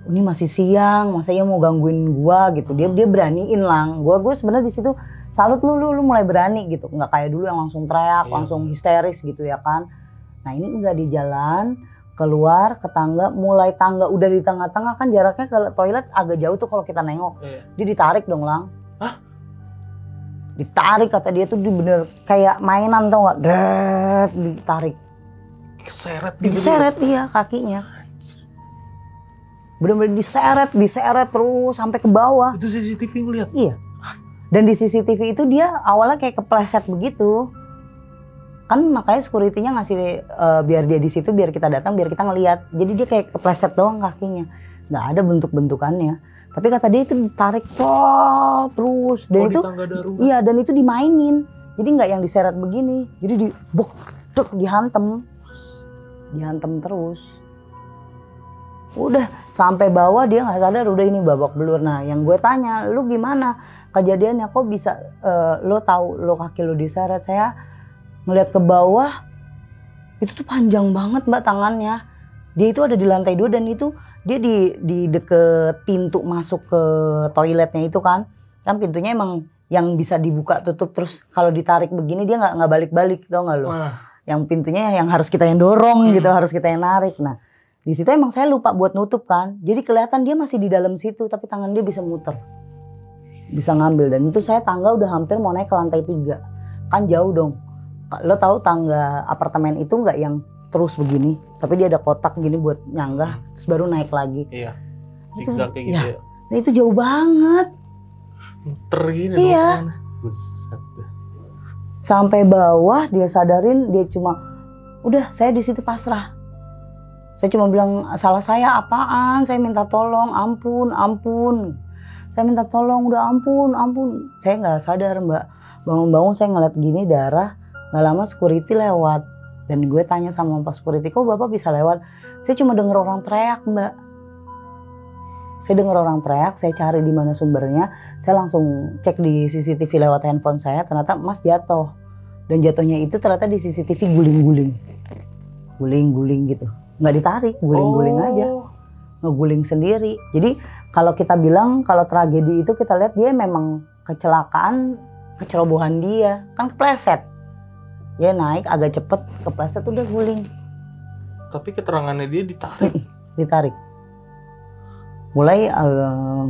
Speaker 2: Ini masih siang masa ia mau gangguin gua? Gitu. Dia dia beraniin lang. Gua gue sebenarnya di situ salut lu, lu lu mulai berani. Gitu. Nggak kayak dulu yang langsung teriak
Speaker 1: Iya.
Speaker 2: langsung histeris gitu ya kan. Nah ini enggak di jalan keluar ke tangga mulai tangga udah di tengah-tengah kan jaraknya ke toilet agak jauh tuh kalau kita nengok
Speaker 1: Iya.
Speaker 2: dia ditarik dong lang
Speaker 1: Hah?
Speaker 2: ditarik kata dia tuh dia bener kayak mainan tau gak Dret, ditarik
Speaker 1: Keseret gitu.
Speaker 2: diseret iya kakinya bener-bener diseret diseret terus sampai ke bawah
Speaker 1: Itu CCTV ngeliat.
Speaker 2: iya dan di CCTV itu dia awalnya kayak kepleset begitu kan makanya security-nya ngasih eh, biar dia di situ biar kita datang biar kita ngelihat jadi dia kayak kepleset doang kakinya nggak ada bentuk-bentukannya tapi kata dia itu ditarik toh terus dan
Speaker 1: oh,
Speaker 2: itu. Iya dan itu dimainin. Jadi nggak yang diseret begini. Jadi di bok duk dihantem. Dihantem terus. Udah sampai bawah dia nggak sadar udah ini babak belur. Nah yang gue tanya lu gimana kejadiannya kok bisa eh, lo tahu lo kaki lo diseret saya ngeliat ke bawah itu tuh panjang banget mbak tangannya. Dia itu ada di lantai dua dan itu dia di di deket pintu masuk ke toiletnya itu kan. Kan pintunya emang yang bisa dibuka tutup terus kalau ditarik begini dia nggak nggak balik-balik tau nggak lo yang pintunya yang harus kita yang dorong
Speaker 1: Hmm.
Speaker 2: gitu harus kita yang narik. Nah di situ emang saya lupa buat nutup kan. Jadi kelihatan dia masih di dalam situ tapi tangan dia bisa muter. Bisa ngambil. Dan itu saya tangga udah hampir mau naik ke lantai tiga. Kan jauh dong lo tahu tangga apartemen itu nggak yang terus begini tapi dia ada kotak gini buat nyanggah terus baru naik lagi
Speaker 1: iya.
Speaker 2: Itu-
Speaker 1: Zigzag kayak gitu
Speaker 2: ya.
Speaker 1: ya.
Speaker 2: nah itu jauh banget
Speaker 1: Muter gini.
Speaker 2: Iya.
Speaker 1: Buset.
Speaker 2: sampai bawah dia sadarin dia cuma udah saya di situ pasrah saya cuma bilang salah saya apaan saya minta tolong ampun ampun saya minta tolong udah ampun ampun saya nggak sadar mbak bangun-bangun saya ngeliat gini darah nggak lama security lewat dan gue tanya sama pas security kok bapak bisa lewat saya cuma denger orang teriak mbak Saya dengar orang teriak, saya cari di mana sumbernya. Saya langsung cek di CCTV lewat handphone saya, ternyata Mas jatuh. Dan jatuhnya itu ternyata di CCTV guling-guling. Guling-guling gitu. Nggak ditarik, guling-guling
Speaker 1: Oh.
Speaker 2: aja. Ngeguling sendiri. Jadi kalau kita bilang kalau tragedi itu kita lihat dia memang kecelakaan, kecerobohan dia. Kan kepleset. Dia naik agak cepet, kepleset udah guling.
Speaker 1: Tapi keterangannya dia ditarik.
Speaker 2: ditarik. Mulai eh,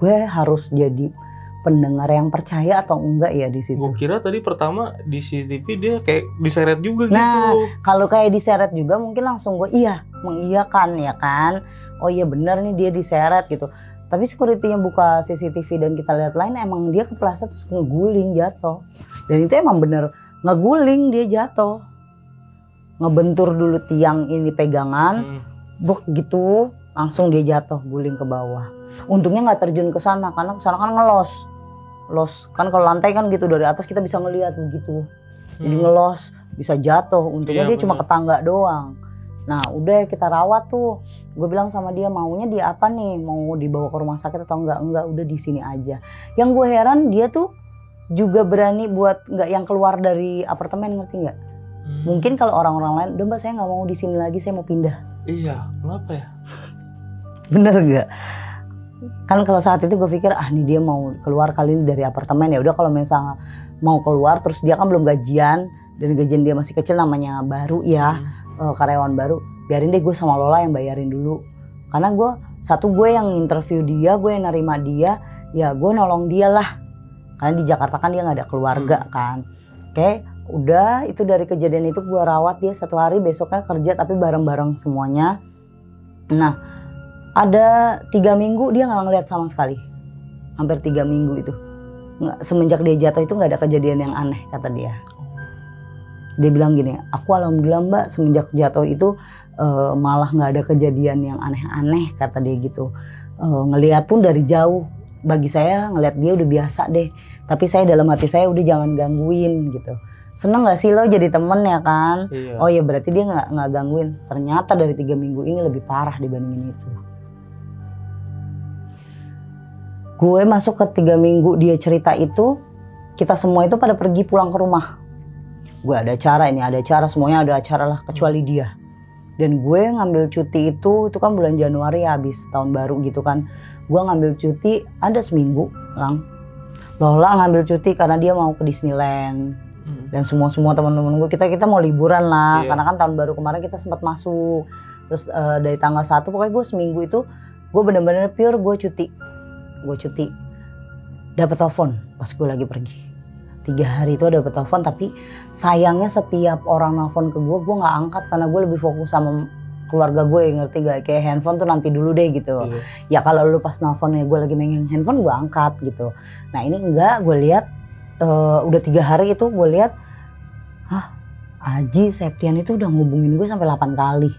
Speaker 2: gue harus jadi pendengar yang percaya atau enggak ya di situ.
Speaker 1: Gue kira tadi pertama di CCTV dia kayak diseret juga
Speaker 2: Nah,
Speaker 1: gitu.
Speaker 2: Kalau kayak diseret juga mungkin langsung gue iya mengiyakan ya kan. Oh iya benar nih dia diseret gitu. Tapi security yang buka CCTV dan kita lihat lain emang dia kepleset terus ngeguling jatuh. Dan itu emang bener ngeguling dia jatuh. Ngebentur dulu tiang ini pegangan,
Speaker 1: Hmm.
Speaker 2: buk gitu. Langsung dia jatuh guling ke bawah. Untungnya nggak terjun ke sana karena ke sana kan ngelos. Los. Kan kalau lantai kan gitu dari atas kita bisa ngelihat begitu. Jadi
Speaker 1: Hmm.
Speaker 2: ngelos bisa jatuh. Untungnya
Speaker 1: Iya,
Speaker 2: dia cuma
Speaker 1: bener.
Speaker 2: ke tangga doang. Nah udah kita rawat tuh. Gue bilang sama dia maunya dia apa nih? Mau dibawa ke rumah sakit atau enggak? Enggak udah di sini aja. Yang gue heran dia tuh juga berani buat nggak yang keluar dari apartemen ngerti nggak
Speaker 1: Hmm.
Speaker 2: mungkin kalau orang-orang lain udah mbak saya nggak mau di sini lagi saya mau pindah
Speaker 1: Iya, kenapa ya?
Speaker 2: bener gak? Kan kalau saat itu gue pikir ah nih dia mau keluar kali ini dari apartemen ya udah kalau misalnya mau keluar terus dia kan belum gajian dan gajian dia masih kecil namanya baru ya
Speaker 1: Hmm.
Speaker 2: eh, karyawan baru biarin deh gue sama Lola yang bayarin dulu karena gue satu gue yang interview dia gue yang nerima dia ya gue nolong dia lah karena di Jakarta kan dia nggak ada keluarga kan. Oke udah itu dari kejadian itu gue rawat dia satu hari besoknya kerja tapi bareng-bareng semuanya. Nah ada tiga minggu dia nggak ngeliat sama sekali. Hampir tiga minggu itu. Nggak semenjak dia jatuh itu nggak ada kejadian yang aneh kata dia. Dia bilang gini aku alhamdulillah mbak semenjak jatuh itu eh, malah nggak ada kejadian yang aneh-aneh kata dia gitu. Eh, ngelihat pun dari jauh bagi saya ngelihat dia udah biasa deh. Tapi saya dalam hati saya udah jangan gangguin gitu. Seneng gak sih lo jadi temen ya kan?
Speaker 1: Iya.
Speaker 2: oh ya berarti dia nggak nggak gangguin. Ternyata dari tiga minggu ini lebih parah dibandingin itu. Gue masuk ke tiga minggu dia cerita itu kita semua itu pada pergi pulang ke rumah. Gue ada acara ini ada acara semuanya ada acara lah kecuali dia. Dan gue ngambil cuti itu itu kan bulan Januari habis tahun baru gitu kan gue ngambil cuti ada seminggu lang. Lola ngambil cuti karena dia mau ke Disneyland.
Speaker 1: Hmm.
Speaker 2: dan semua semua teman-teman gue kita kita mau liburan lah.
Speaker 1: Iya.
Speaker 2: karena kan tahun baru kemarin kita sempat masuk. Terus eh, dari tanggal satu pokoknya gue seminggu itu gue bener-bener pure gue cuti. Gue cuti. Dapat telepon pas gue lagi pergi. Tiga hari itu dapat telepon tapi sayangnya setiap orang nelfon ke gue gue nggak angkat karena gue lebih fokus sama keluarga gue ngerti gak? Kayak handphone tuh nanti dulu deh gitu.
Speaker 1: Iya.
Speaker 2: ya kalau lu pas nelfonnya gue lagi megang handphone gue angkat gitu. Nah ini enggak gue lihat eh, udah tiga hari itu gue lihat hah Aji Septian itu udah ngubungin gue sampai 8 kali.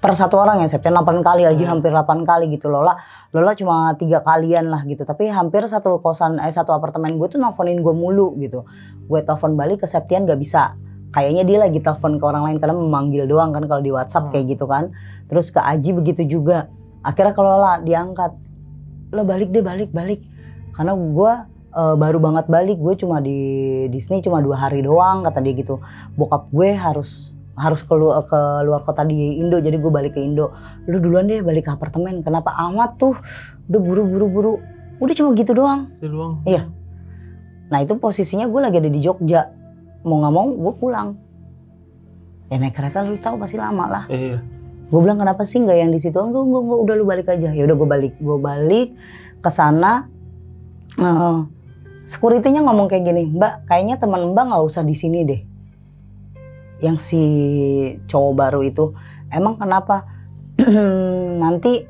Speaker 2: Per satu orang ya Septian 8 kali Aji
Speaker 1: Hmm.
Speaker 2: hampir 8 kali gitu. Lola Lola cuma tiga kalian lah gitu. Tapi hampir satu kosan eh satu apartemen gue tuh nelfonin gue mulu gitu. Gue telepon balik ke Septian gak bisa kayaknya dia lagi telepon ke orang lain karena memanggil doang kan kalau di WhatsApp
Speaker 1: Hmm.
Speaker 2: kayak gitu kan. Terus ke Aji begitu juga. Akhirnya kalau Lola diangkat lo balik deh balik balik. Karena gue eh, baru banget balik gue cuma di Disney cuma dua hari doang kata dia gitu. Bokap gue harus harus keluar ke luar kota di Indo jadi gue balik ke Indo. Lu duluan deh balik ke apartemen. Kenapa amat tuh? Udah buru buru buru udah cuma gitu doang.
Speaker 1: Itu doang.
Speaker 2: Iya. nah itu posisinya gue lagi ada di Jogja mau nggak mau gue pulang. Ya naik kereta lu tahu pasti lama lah.
Speaker 1: Iya.
Speaker 2: gue bilang kenapa sih nggak yang di situ? Enggak enggak enggak udah lu balik aja. Ya udah gue balik. Gue balik ke sana. Eh securitynya ngomong kayak gini mbak kayaknya teman mbak nggak usah di sini deh. Yang si cowok baru itu emang kenapa? Nanti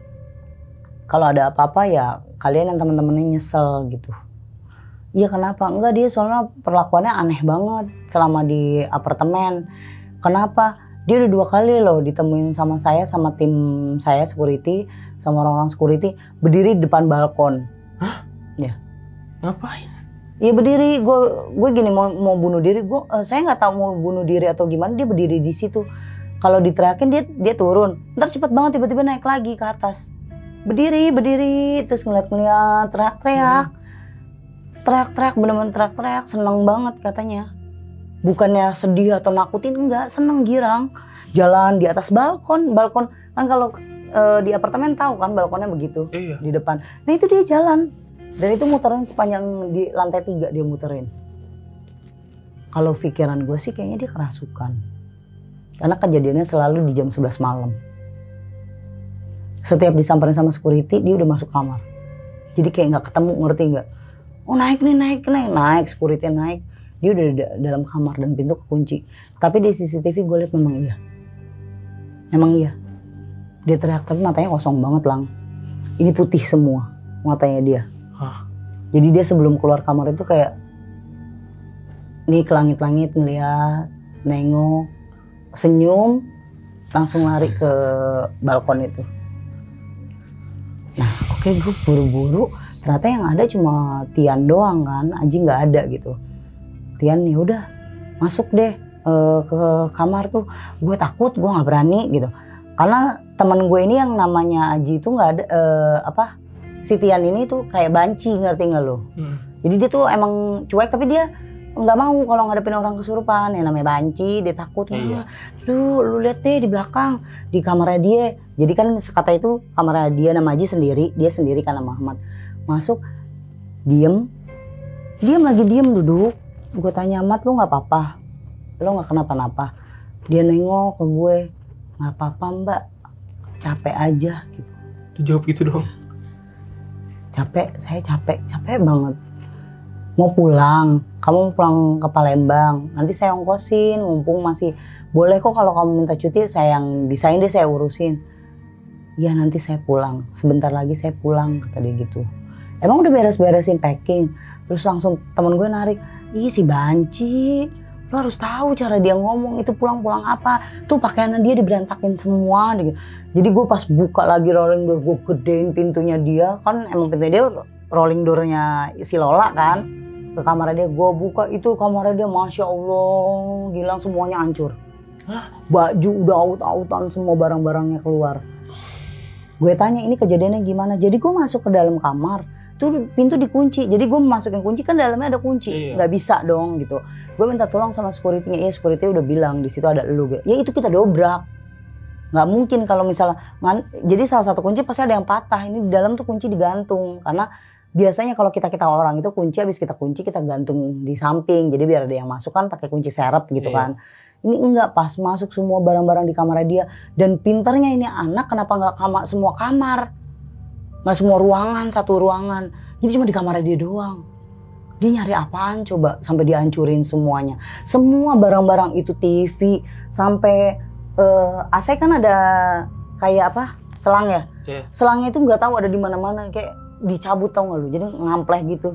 Speaker 2: kalau ada apa-apa ya kalian yang teman-temannya nyesel gitu Iya kenapa? Enggak dia soalnya perlakuannya aneh banget selama di apartemen. Kenapa? Dia udah dua kali loh ditemuin sama saya sama tim saya security sama orang-orang security berdiri di depan balkon.
Speaker 1: Ngapain?
Speaker 2: Iya berdiri, gue gue gini mau mau bunuh diri, gue eh, saya nggak tahu mau bunuh diri atau gimana dia berdiri di situ. Kalau diteriakin dia dia turun, ntar cepet banget tiba-tiba naik lagi ke atas. berdiri berdiri terus ngeliat-ngeliat teriak-teriak teriak-teriak bener-bener teriak-teriak seneng banget katanya. Bukannya sedih atau nakutin enggak seneng girang. Jalan di atas balkon balkon kan kalau eh, di apartemen tahu kan balkonnya begitu
Speaker 1: Iya.
Speaker 2: di depan. Nah itu dia jalan. Dan itu muterin sepanjang di lantai tiga dia muterin. Kalau pikiran gue sih kayaknya dia kerasukan. Karena kejadiannya selalu di jam 11 malam. Setiap disamperin sama security dia udah masuk kamar. Jadi kayak nggak ketemu ngerti nggak oh naik nih naik naik. Naik security naik. Dia udah di dalam kamar dan pintu kekunci. Tapi di CCTV gue lihat memang iya. Memang iya. Dia teriak tapi matanya kosong banget lang. Ini putih semua matanya dia.
Speaker 1: Hah.
Speaker 2: jadi dia sebelum keluar kamar itu kayak nih ke langit-langit ngeliat nengok senyum langsung lari ke balkon itu. Nah oke gue buru-buru ternyata yang ada cuma Tian doang kan Aji nggak ada gitu. Tian ya udah masuk deh eh, ke kamar tuh. Gue takut gue nggak berani gitu. Karena teman gue ini yang namanya Aji itu nggak ada eh, apa si Tian ini tuh kayak banci ngerti nggak lo
Speaker 1: Hmm.
Speaker 2: jadi dia tuh emang cuek tapi dia nggak mau kalau ngadepin orang kesurupan. Yang namanya banci dia takut.
Speaker 1: Iya.
Speaker 2: Tuh lu lihat deh di belakang di kamarnya dia. Jadi kan sekata itu kamarnya dia nama Aji sendiri dia sendiri kan nama Ahmad masuk diem. Diem lagi diem duduk. Gue tanya Ahmad lu nggak apa-apa? Lu nggak kenapa-napa. Dia nengok ke gue nggak apa-apa mbak. Capek aja gitu.
Speaker 1: Dia jawab gitu dong.
Speaker 2: capek saya capek capek banget. Mau pulang kamu mau pulang ke Palembang. Nanti saya ongkosin mumpung masih boleh kok kalau kamu minta cuti saya yang desain deh saya urusin. Iya nanti saya pulang. Sebentar lagi saya pulang kata dia gitu emang udah beres-beresin packing? Terus langsung temen gue narik ih si banci lo harus tahu cara dia ngomong itu pulang-pulang apa? Tuh pakaiannya dia diberantakin semua gitu. jadi gue pas buka lagi rolling door gue gedein pintunya dia kan emang pintunya dia rolling doornya si Lola kan? Ke kamarnya dia gue buka itu kamarnya dia masya Allah gilang semuanya hancur.
Speaker 1: Hah?
Speaker 2: baju udah aut-autan semua barang-barangnya keluar. Gue tanya ini kejadiannya gimana? Jadi gue masuk ke dalam kamar tuh pintu dikunci. Jadi gue masukin kunci kan dalamnya ada kunci.
Speaker 1: Iya.
Speaker 2: nggak bisa dong gitu. Gue minta tolong sama securitynya. Iya security udah bilang di situ ada lu ya itu kita dobrak. Nggak mungkin kalau misalnya jadi salah satu kunci pasti ada yang patah. Ini di dalam tuh kunci digantung. Karena biasanya kalau kita kita orang itu kunci habis kita kunci kita gantung di samping. Jadi biar ada yang masuk kan pakai kunci serep gitu
Speaker 1: Iya.
Speaker 2: kan. Ini enggak pas masuk semua barang-barang di kamar dia. Dan pinternya ini anak kenapa nggak kamar semua kamar nggak semua ruangan satu ruangan. Jadi cuma di kamar dia doang. Dia nyari apaan coba sampai dihancurin semuanya? Semua barang-barang itu TV sampai eh, AC kan ada kayak apa? Selang ya?
Speaker 1: Iya.
Speaker 2: selangnya itu nggak tahu ada di mana-mana kayak dicabut tau nggak lu? Jadi ngampleh gitu.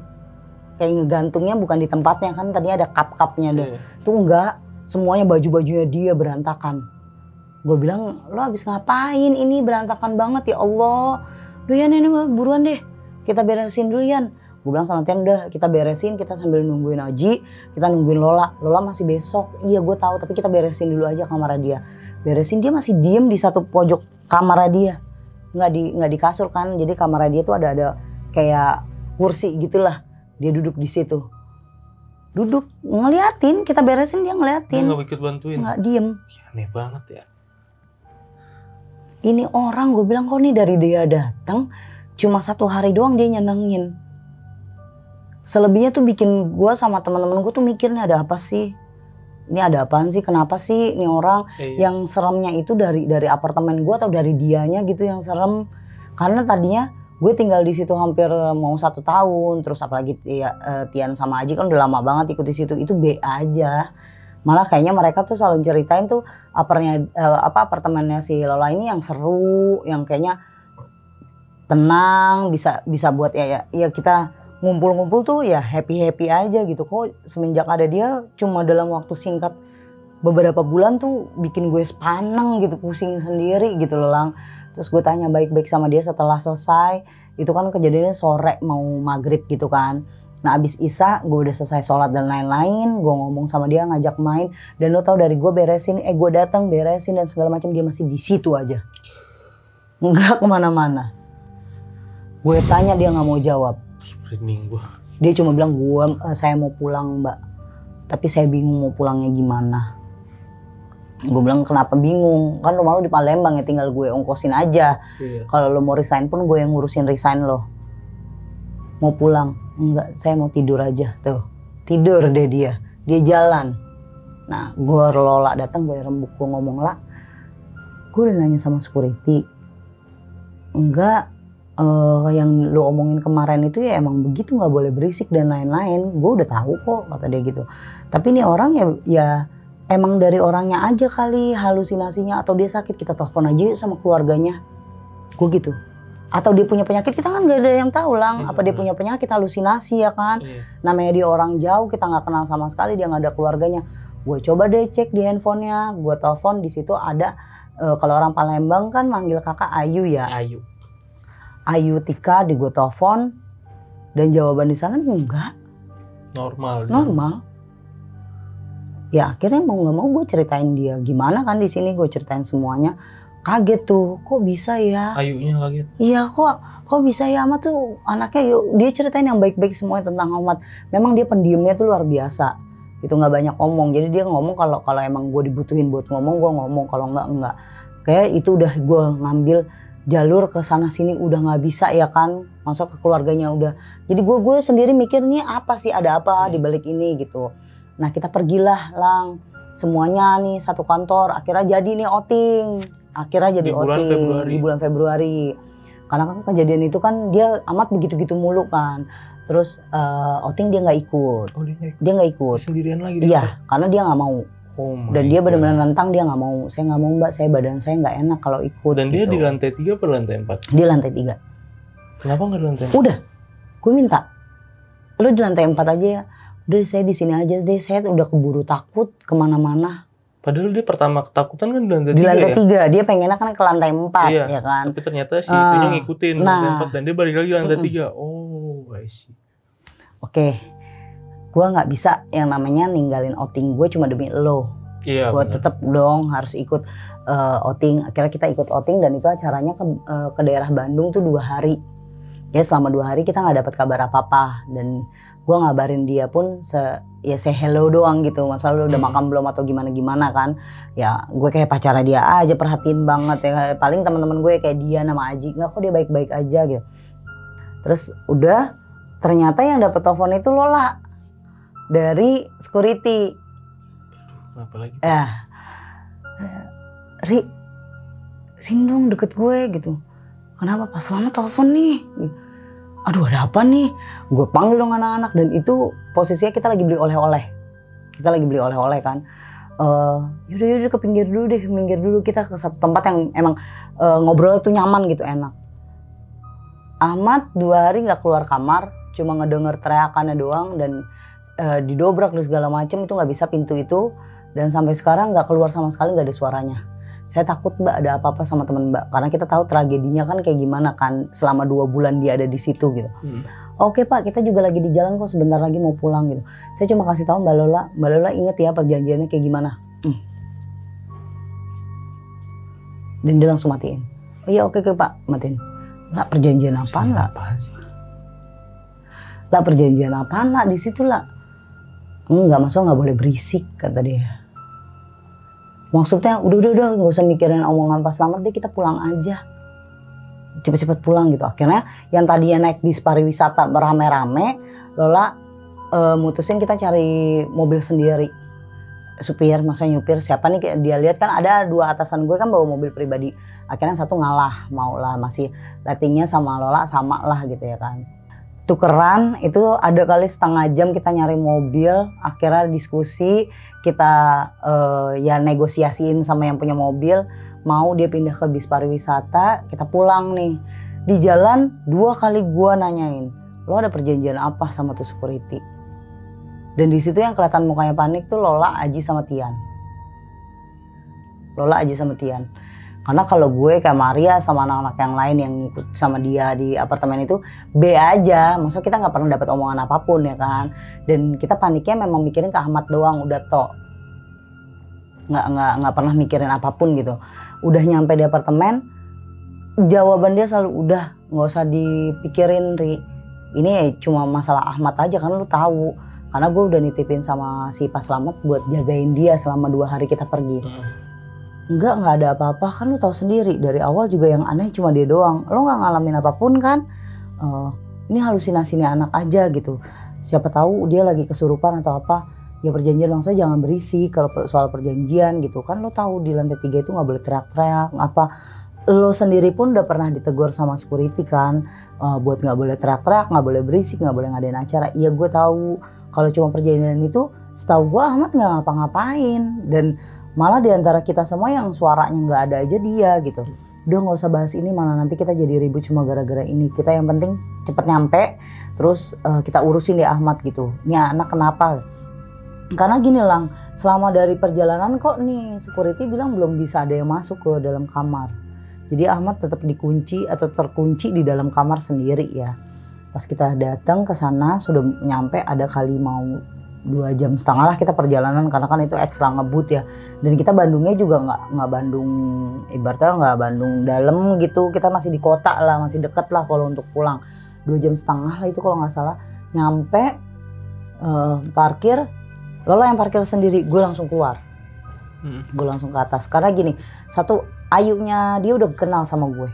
Speaker 2: Kayak ngegantungnya bukan di tempatnya kan tadinya ada kap-kapnya ada
Speaker 1: Iya.
Speaker 2: tuh enggak semuanya baju-bajunya dia berantakan. Gue bilang lo habis ngapain? Ini berantakan banget ya Allah Duh Yan ini mah buruan deh. Kita beresin dulu Yan. Gue bilang sama Tian udah kita beresin kita sambil nungguin Aji kita nungguin Lola. Lola masih besok. Iya gue tahu tapi kita beresin dulu aja kamar dia. Beresin dia masih diem di satu pojok kamar dia. Nggak di nggak di kasur kan? Jadi kamar dia tuh ada ada kayak kursi gitulah. Dia duduk di situ. Duduk ngeliatin kita beresin dia
Speaker 1: Dia
Speaker 2: ngeliatin
Speaker 1: nggak ikut bantuin.
Speaker 2: nggak diem.
Speaker 1: Ya, aneh banget ya.
Speaker 2: Ini orang gue bilang kok nih dari dia datang cuma satu hari doang dia nyenengin. Selebihnya tuh bikin gue sama teman-teman gue tuh mikirnya ada apa sih? Ini ada apaan sih? Kenapa sih ini orang
Speaker 1: Iya.
Speaker 2: yang seremnya itu dari dari apartemen gue atau dari dianya gitu yang serem? Karena tadinya gue tinggal di situ hampir mau satu tahun terus apalagi eh, Tian sama Aji kan udah lama banget ikut di situ. Itu B aja malah kayaknya mereka tuh selalu ceritain tuh aparnya eh, apa apartemennya si Lola ini yang seru yang kayaknya tenang bisa bisa buat ya ya, ya kita ngumpul-ngumpul tuh ya happy happy aja gitu. Kok semenjak ada dia cuma dalam waktu singkat beberapa bulan tuh bikin gue sepaneng gitu pusing sendiri gitu loh lang terus gue tanya baik-baik sama dia setelah selesai. Itu kan kejadiannya sore mau maghrib gitu kan nah abis isya gue udah selesai sholat dan lain-lain gue ngomong sama dia ngajak main dan lo tau dari gue beresin eh gue datang beresin dan segala macam dia masih di situ aja. Nggak ke mana-mana. Gue tanya dia nggak mau jawab. Dia cuma bilang gue saya mau pulang mbak. Tapi saya bingung mau pulangnya gimana. Gue bilang kenapa bingung? Kan rumah lu di Palembang ya tinggal gue ongkosin aja.
Speaker 1: Iya.
Speaker 2: kalau lo mau resign pun gue yang ngurusin resign lo. Mau pulang enggak saya mau tidur aja tuh. Tidur deh dia. Dia jalan. Nah gue lola datang gue rembuk gue ngomong lah gue udah nanya sama security. Enggak eh, yang lu omongin kemarin itu ya emang begitu nggak boleh berisik dan lain-lain. Gue udah tahu kok kata dia gitu. Tapi ini orang ya ya emang dari orangnya aja kali halusinasinya atau dia sakit kita telepon aja sama keluarganya. Gue gitu atau dia punya penyakit kita kan nggak ada yang tahu lang
Speaker 1: Iya,
Speaker 2: apa dia punya penyakit halusinasi ya kan
Speaker 1: Iya.
Speaker 2: namanya dia orang jauh kita nggak kenal sama sekali dia nggak ada keluarganya gue coba deh cek di handphonenya gue telepon di situ ada eh, kalau orang Palembang kan manggil kakak Ayu ya
Speaker 1: Ayu.
Speaker 2: Ayu Tika di gue telepon dan jawaban di sana enggak
Speaker 1: Normal. dia.
Speaker 2: normal ya akhirnya mau nggak mau gue ceritain dia gimana kan di sini gue ceritain semuanya kaget tuh kok bisa ya?
Speaker 1: Ayunya kaget.
Speaker 2: Iya kok kok bisa ya? Ahmad tuh anaknya yuk dia ceritain yang baik-baik semuanya tentang Ahmad. Memang dia pendiamnya tuh luar biasa. Itu nggak banyak ngomong. Jadi dia ngomong kalau kalau emang gue dibutuhin buat ngomong gue ngomong. Kalau nggak nggak. Kayak itu udah gue ngambil jalur ke sana sini udah nggak bisa ya kan? Masuk ke keluarganya udah. Jadi gue gue sendiri mikir nih apa sih? Ada apa di balik ini? Gitu. Nah kita pergilah lang semuanya nih satu kantor. Akhirnya jadi nih outing akhirnya jadi
Speaker 1: Di bulan
Speaker 2: outing
Speaker 1: Februari.
Speaker 2: di bulan Februari. Karena kan kejadian itu kan dia amat begitu-gitu mulu kan. Terus eh, outing dia nggak ikut.
Speaker 1: Oh dia nggak ikut.
Speaker 2: dia nggak ikut.
Speaker 1: Sendirian lagi dia.
Speaker 2: iya karena dia nggak mau.
Speaker 1: Oh
Speaker 2: dan dia benar-benar nantang dia nggak mau. Saya nggak mau mbak. Saya badan saya nggak enak kalau ikut
Speaker 1: Dan dia
Speaker 2: gitu.
Speaker 1: di lantai tiga atau lantai empat?
Speaker 2: di lantai tiga.
Speaker 1: Kenapa nggak di lantai empat?
Speaker 2: udah. Gue minta lu di lantai empat aja ya. Udah saya di sini aja. Deh saya udah keburu takut ke mana-mana
Speaker 1: Padahal dia pertama ketakutan kan di lantai
Speaker 2: di
Speaker 1: tiga
Speaker 2: lantai
Speaker 1: ya.
Speaker 2: tiga dia pengennya kan ke lantai empat
Speaker 1: Iya.
Speaker 2: ya kan
Speaker 1: Tapi ternyata si
Speaker 2: Ah,
Speaker 1: itunya ngikutin lantai
Speaker 2: nah.
Speaker 1: empat dan dia balik lagi lantai
Speaker 2: Mm-mm.
Speaker 1: tiga. Oh, I see.
Speaker 2: oke gue nggak bisa yang namanya ninggalin outing gue cuma demi lo
Speaker 1: Iya.
Speaker 2: gue tetap dong harus ikut eh, outing akhirnya kita ikut outing dan itu acaranya ke, eh, ke daerah Bandung tuh dua hari ya selama dua hari kita nggak dapat kabar apa apa dan gue ngabarin dia pun se ya say hello doang gitu. Masalah lu udah
Speaker 1: Hmm.
Speaker 2: makan belum atau gimana gimana kan? Ya gue kayak pacara dia aja perhatiin banget ya. Paling teman-teman gue kayak dia nama Aji. Nggak kok dia baik-baik aja gitu. Terus udah ternyata yang dapet telepon itu Lola. Dari security.
Speaker 1: Lagi?
Speaker 2: ya. Ri sini dong deket gue gitu. Kenapa? Pas lama telepon nih aduh ada apa nih? Gue panggil dong anak-anak. Dan itu posisinya kita lagi beli oleh-oleh. Kita lagi beli oleh-oleh kan. Eh yaudah yaudah ke pinggir dulu deh. Pinggir dulu kita ke satu tempat yang emang eh, ngobrol tuh nyaman gitu enak. Ahmad dua hari nggak keluar kamar cuma ngedenger teriakannya doang dan eh, didobrak dan segala macem itu nggak bisa pintu itu. Dan sampai sekarang nggak keluar sama sekali nggak ada suaranya saya takut mbak ada apa-apa sama teman mbak. Karena kita tahu tragedinya kan kayak gimana kan selama dua bulan dia ada di situ gitu.
Speaker 1: Hmm.
Speaker 2: oke pak kita juga lagi di jalan kok sebentar lagi mau pulang gitu. Saya cuma kasih tahu mbak Lola. Mbak Lola inget ya perjanjiannya kayak gimana? Hmm. dan dia langsung matiin. Oh iya oke oke pak. Matiin. Lah perjanjian apaan lah lah perjanjian apaan lah di situ lah enggak masuk nggak boleh berisik kata dia maksudnya udah udah udah nggak usah mikirin omongan pas selamat deh kita pulang aja. Cepet-cepet pulang gitu. Akhirnya yang tadinya naik bis pariwisata rame-rame Lola eh, mutusin kita cari mobil sendiri. Supir masa nyupir siapa nih? Dia lihat kan ada dua atasan gue kan bawa mobil pribadi. Akhirnya satu ngalah mau lah masih ratingnya sama Lola sama lah gitu ya kan tukeran itu ada kali setengah jam kita nyari mobil akhirnya diskusi kita eh, ya negosiasiin sama yang punya mobil mau dia pindah ke bis pariwisata kita pulang nih. Di jalan dua kali gua nanyain lo ada perjanjian apa sama tuh security? Dan di situ yang kelihatan mukanya panik tuh Lola Aji sama Tian. Lola Aji sama Tian karena kalau gue kayak Maria sama anak-anak yang lain yang ikut sama dia di apartemen itu B aja, maksudnya kita nggak pernah dapat omongan apa pun ya kan. Dan kita paniknya memang mikirin ke Ahmad doang, udah tok. Nggak nggak nggak pernah mikirin apa pun gitu. Udah nyampe di apartemen, jawaban dia selalu udah nggak usah dipikirin ri ini cuma masalah Ahmad aja kan lu tahu karena gue udah nitipin sama si Pas Slamet buat jagain dia selama dua hari kita pergi Enggak, nggak ada apa-apa kan lu tahu sendiri dari awal juga yang aneh cuma dia doang. Lo nggak ngalamin apa pun kan? Eh, ini halusinasi nih anak aja gitu. Siapa tahu dia lagi kesurupan atau apa? Ya perjanjian bangsa jangan berisi kalau soal perjanjian gitu kan lo tahu di lantai tiga itu nggak boleh teriak-teriak apa lo sendiri pun udah pernah ditegur sama security kan eh, buat nggak boleh teriak-teriak nggak boleh berisik nggak boleh ngadain acara iya gue tahu kalau cuma perjanjian itu setahu gue Ahmad nggak ngapa-ngapain dan malah di antara kita semua yang suaranya nggak ada aja dia gitu. Udah nggak usah bahas ini mana nanti kita jadi ribut cuma gara-gara ini. Kita yang penting cepet nyampe terus eh, kita urusin deh Ahmad gitu. Ini anak kenapa? Karena gini lang selama dari perjalanan kok nih security bilang belum bisa ada yang masuk ke dalam kamar. Jadi Ahmad tetap dikunci atau terkunci di dalam kamar sendiri ya. Pas kita datang ke sana sudah nyampe ada kali mau dua jam setengah lah kita perjalanan karena kan itu ekstra ngebut ya. Dan kita Bandungnya juga nggak nggak Bandung ibaratnya nggak Bandung dalam gitu. Kita masih di kota lah masih deket lah kalau untuk pulang. Dua jam setengah lah itu kalau nggak salah. Nyampe eh, parkir Lola yang parkir sendiri gue langsung keluar.
Speaker 1: Hmm.
Speaker 2: gue langsung ke atas. Karena gini satu ayunya dia udah kenal sama gue.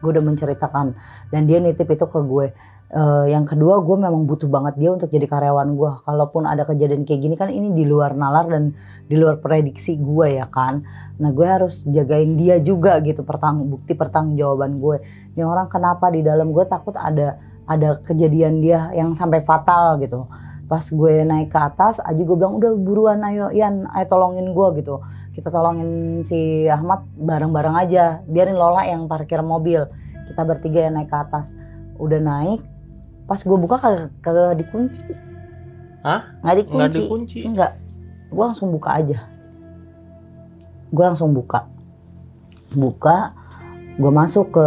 Speaker 2: Gue udah menceritakan. Dan dia nitip itu ke gue Eh, yang kedua gue memang butuh banget dia untuk jadi karyawan gue kalaupun ada kejadian kayak gini kan ini di luar nalar dan di luar prediksi gue ya kan? Nah gue harus jagain dia juga gitu pertang bukti pertanggungjawaban gue ini orang kenapa di dalam gue takut ada ada kejadian dia yang sampai fatal gitu. Pas gue naik ke atas aja gue bilang udah buruan ayo Ian ayo tolongin gue gitu. Kita tolongin si Ahmad bareng-bareng aja biarin Lola yang parkir mobil. Kita bertiga yang naik ke atas. Udah naik pas gue buka kagak kagak dikunci.
Speaker 1: Hah?
Speaker 2: nggak dikunci.
Speaker 1: Nggak dikunci?
Speaker 2: enggak gue langsung buka aja. Gue langsung buka. Buka gue masuk ke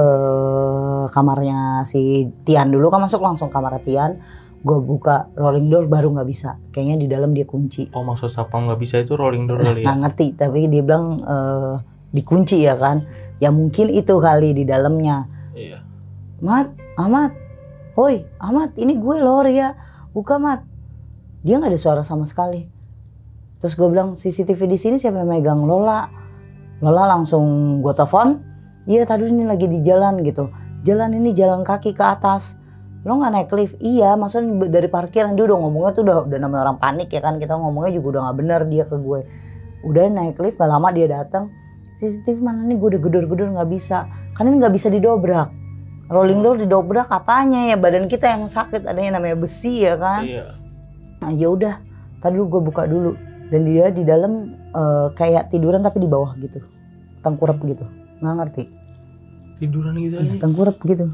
Speaker 2: kamarnya si Tian dulu kan masuk langsung kamar Tian. Gue buka rolling door baru nggak bisa. Kayaknya di dalam dia kunci.
Speaker 1: Oh maksud sapam nggak bisa itu rolling door kali ya?
Speaker 2: nggak ngerti tapi dia bilang eh, dikunci ya kan? Ya mungkin itu kali di dalamnya.
Speaker 1: Iya.
Speaker 2: Mat Ahmad Woi Ahmad ini gue loh ya buka Mat. Dia nggak ada suara sama sekali. Terus gue bilang CCTV di sini siapa yang megang? Lola. Lola langsung gue telepon iya tadi ini lagi di jalan gitu. Jalan ini jalan kaki ke atas. Lo nggak naik lift? Iya maksudnya dari parkiran. Dia udah ngomongnya tuh udah udah namanya orang panik ya kan kita ngomongnya juga udah nggak bener dia ke gue. Udah naik lift gak lama dia datang CCTV mana nih? Gue udah gedor-gedor nggak bisa. Kan ini nggak bisa didobrak rolling door didobrak apanya ya? Badan kita yang sakit ada yang namanya besi ya kan?
Speaker 1: Iya.
Speaker 2: nah ya udah tadi gue buka dulu. Dan dia di dalam eh, kayak tiduran tapi di bawah gitu. Tengkurap gitu. Nggak ngerti.
Speaker 1: Tiduran gitu
Speaker 2: Iya,
Speaker 1: aja.
Speaker 2: tengkurap gitu.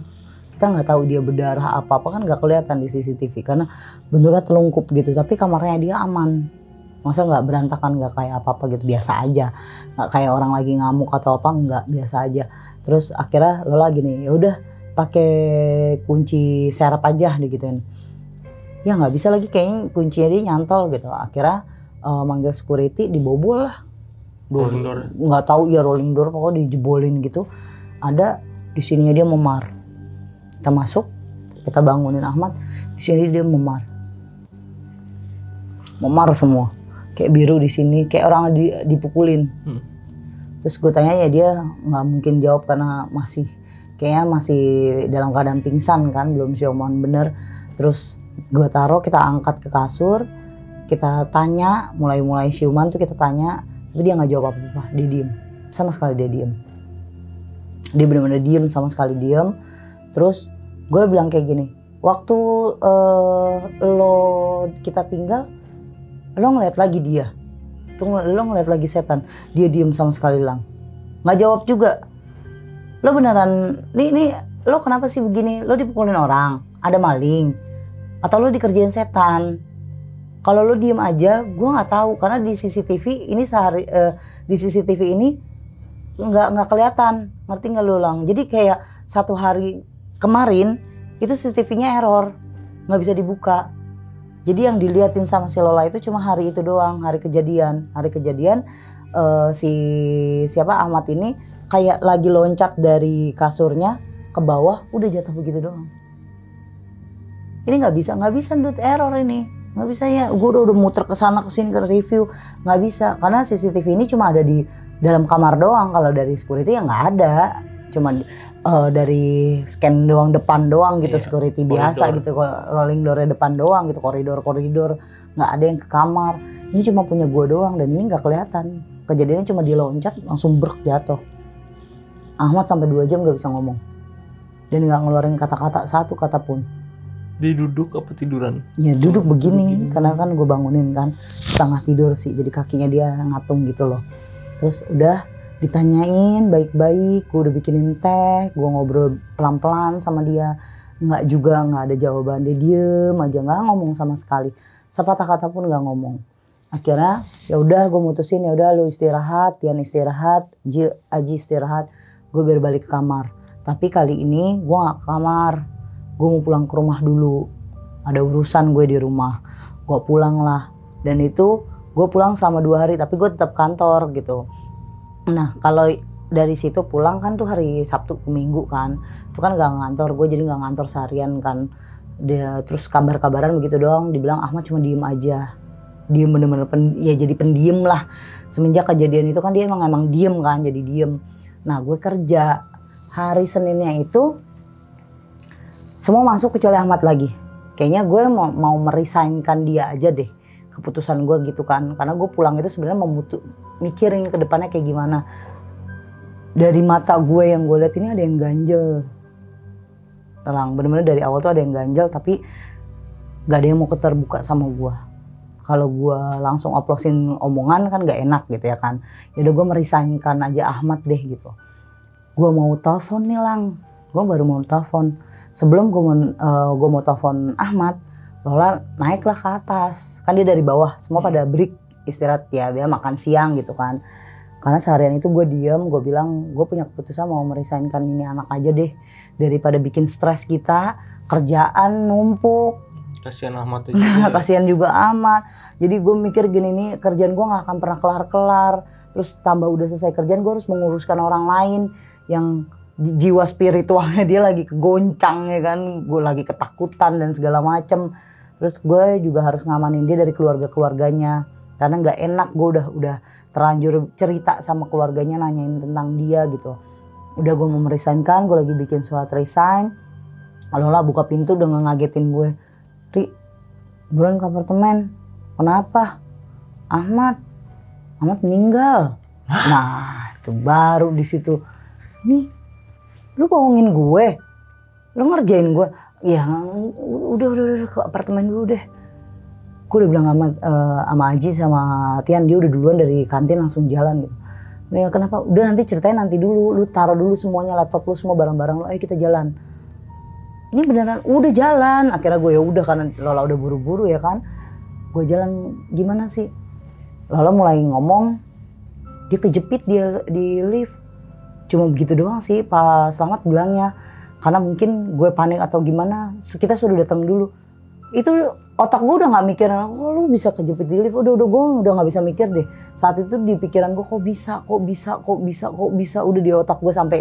Speaker 2: Kita nggak tahu dia berdarah apa apa kan nggak kelihatan di CCTV karena bentuknya telungkup gitu tapi kamarnya dia aman. Masa nggak berantakan nggak kayak apa apa gitu? Biasa aja. Nggak kayak orang lagi ngamuk atau apa nggak. Biasa aja. Terus akhirnya lo lagi nih ya udah pakai kunci serap aja digituin ya nggak bisa lagi kayaknya kuncinya dia nyantol gitu. Akhirnya eh, manggil security dibobol lah.
Speaker 1: Rolling door.
Speaker 2: nggak tahu ya rolling door pokoknya dijebolin gitu. Ada di sininya dia memar. Kita masuk kita bangunin Ahmad di sini dia memar. Memar semua. Kayak biru di sini kayak orang di, dipukulin.
Speaker 1: Hmm.
Speaker 2: terus gue tanya ya dia nggak mungkin jawab karena masih kayaknya masih dalam keadaan pingsan kan belum sioman bener. Terus gue taruh kita angkat ke kasur kita tanya mulai-mulai siuman tuh kita tanya tapi dia nggak jawab apa-apa dia diem. Sama sekali dia diem. Dia benar-benar diem sama sekali diem. Terus gue bilang kayak gini waktu eh, lo kita tinggal lo ngeliat lagi dia. Tuh lo ngeliat lagi setan. Dia diem sama sekali lang nggak jawab juga lo beneran nih nih lo kenapa sih begini? Lo dipukulin orang ada maling atau lo dikerjain setan. Kalau lo diem aja gue nggak tahu karena di CCTV ini sehari eh, di CCTV ini nggak nggak kelihatan. Ngerti nggak lo lang? Jadi kayak satu hari kemarin itu CCTV-nya error nggak bisa dibuka. Jadi yang diliatin sama si Lola itu cuma hari itu doang hari kejadian hari kejadian eh, si siapa Ahmad ini kayak lagi loncat dari kasurnya ke bawah udah jatuh begitu doang. Ini nggak bisa nggak bisa dude error ini. Nggak bisa ya. Gue udah, udah muter ke sana ke sini ke review. Nggak bisa. Karena CCTV ini cuma ada di dalam kamar doang. Kalau dari security ya nggak ada. Cuma eh, dari scan doang depan doang gitu
Speaker 1: Iya,
Speaker 2: security biasa
Speaker 1: koridor.
Speaker 2: gitu. Kalau rolling doornya depan doang gitu koridor koridor nggak ada yang ke kamar. Ini cuma punya gue doang dan ini nggak kelihatan kejadiannya cuma diloncat langsung brek jatuh. Ahmad sampai dua jam nggak bisa ngomong. Dan nggak ngeluarin kata-kata satu kata pun.
Speaker 1: Dia duduk apa tiduran?
Speaker 2: ya duduk begini
Speaker 1: begini.
Speaker 2: karena kan gue bangunin kan. Setengah tidur sih jadi kakinya dia ngatung gitu loh. Terus udah ditanyain baik-baik gue udah bikinin teh gue ngobrol pelan-pelan sama dia. Nggak juga nggak ada jawaban dia diem aja nggak ngomong sama sekali. Sepatah kata pun nggak ngomong akhirnya ya udah gue mutusin ya udah lu istirahat Tian istirahat Ji, Aji istirahat gue biar balik ke kamar. Tapi kali ini gue nggak ke kamar gue mau pulang ke rumah dulu. Ada urusan gue di rumah gue pulang lah. Dan itu gue pulang selama dua hari tapi gue tetap kantor gitu. Nah kalau dari situ pulang kan tuh hari Sabtu ke Minggu kan. Itu kan gak ngantor gue jadi gak ngantor seharian kan. Dia terus kabar-kabaran begitu doang dibilang Ahmad cuma diem aja diem bener-bener pen- ya jadi pendiem lah. Semenjak kejadian itu kan dia emang emang diem kan jadi diem. Nah gue kerja. Hari Seninnya itu semua masuk kecuali Ahmad lagi. Kayaknya gue mau mau merisainkan dia aja deh keputusan gue gitu kan. Karena gue pulang itu sebenarnya mau butuh mikirin ke depannya kayak gimana. Dari mata gue yang gue lihat ini ada yang ganjel. Lang bener-bener dari awal tuh ada yang ganjel tapi gak ada yang mau keterbuka sama gue kalau gue langsung oplosin omongan kan gak enak gitu ya kan. Ya udah gue merisainkan aja Ahmad deh gitu. Gue mau telepon nih lang. Gue baru mau telepon. Sebelum gue mau gue mau telepon Ahmad Lola naiklah ke atas. Kan dia dari bawah semua pada break istirahat ya dia makan siang gitu kan. Karena seharian itu gue diem gue bilang gue punya keputusan mau merisainkan ini anak aja deh daripada bikin stres kita kerjaan numpuk
Speaker 1: Kasihan Ahmad tuh juga.
Speaker 2: kasihan juga amat jadi gue mikir gini nih kerjaan gue nggak akan pernah kelar kelar terus tambah udah selesai kerjaan gue harus menguruskan orang lain yang ji- jiwa spiritualnya dia lagi kegoncang ya kan? Gue lagi ketakutan dan segala macem. Terus gue juga harus ngamanin dia dari keluarga keluarganya karena nggak enak gue udah udah terlanjur cerita sama keluarganya nanyain tentang dia gitu. Udah gue mau meresainkan gue lagi bikin surat resign. Alola buka pintu udah ngagetin gue Ri buruan ke apartemen. Kenapa? Ahmad. Ahmad meninggal. Nah itu baru di situ. Nih lu bohongin gue? Lu ngerjain gue? Ya udah udah udah ke apartemen dulu deh. Gue udah bilang sama eh, sama Aji sama Tian dia udah duluan dari kantin langsung jalan gitu. Ya, kenapa? Udah nanti ceritain nanti dulu. Lu taruh dulu semuanya laptop lu semua barang-barang lu. Ayo kita jalan. Ini beneran udah jalan. Akhirnya gue ya udah karena Lola udah buru-buru ya kan. Gue jalan gimana sih? Lola mulai ngomong. Dia kejepit dia di lift. Cuma begitu doang sih Pak Selamat bilangnya. Karena mungkin gue panik atau gimana. Kita sudah datang dulu. Itu otak gue udah nggak mikir, oh lu bisa kejepit di lift, udah udah gue udah nggak bisa mikir deh. Saat itu di pikiran gue kok bisa, kok bisa, kok bisa, kok bisa, udah di otak gue sampai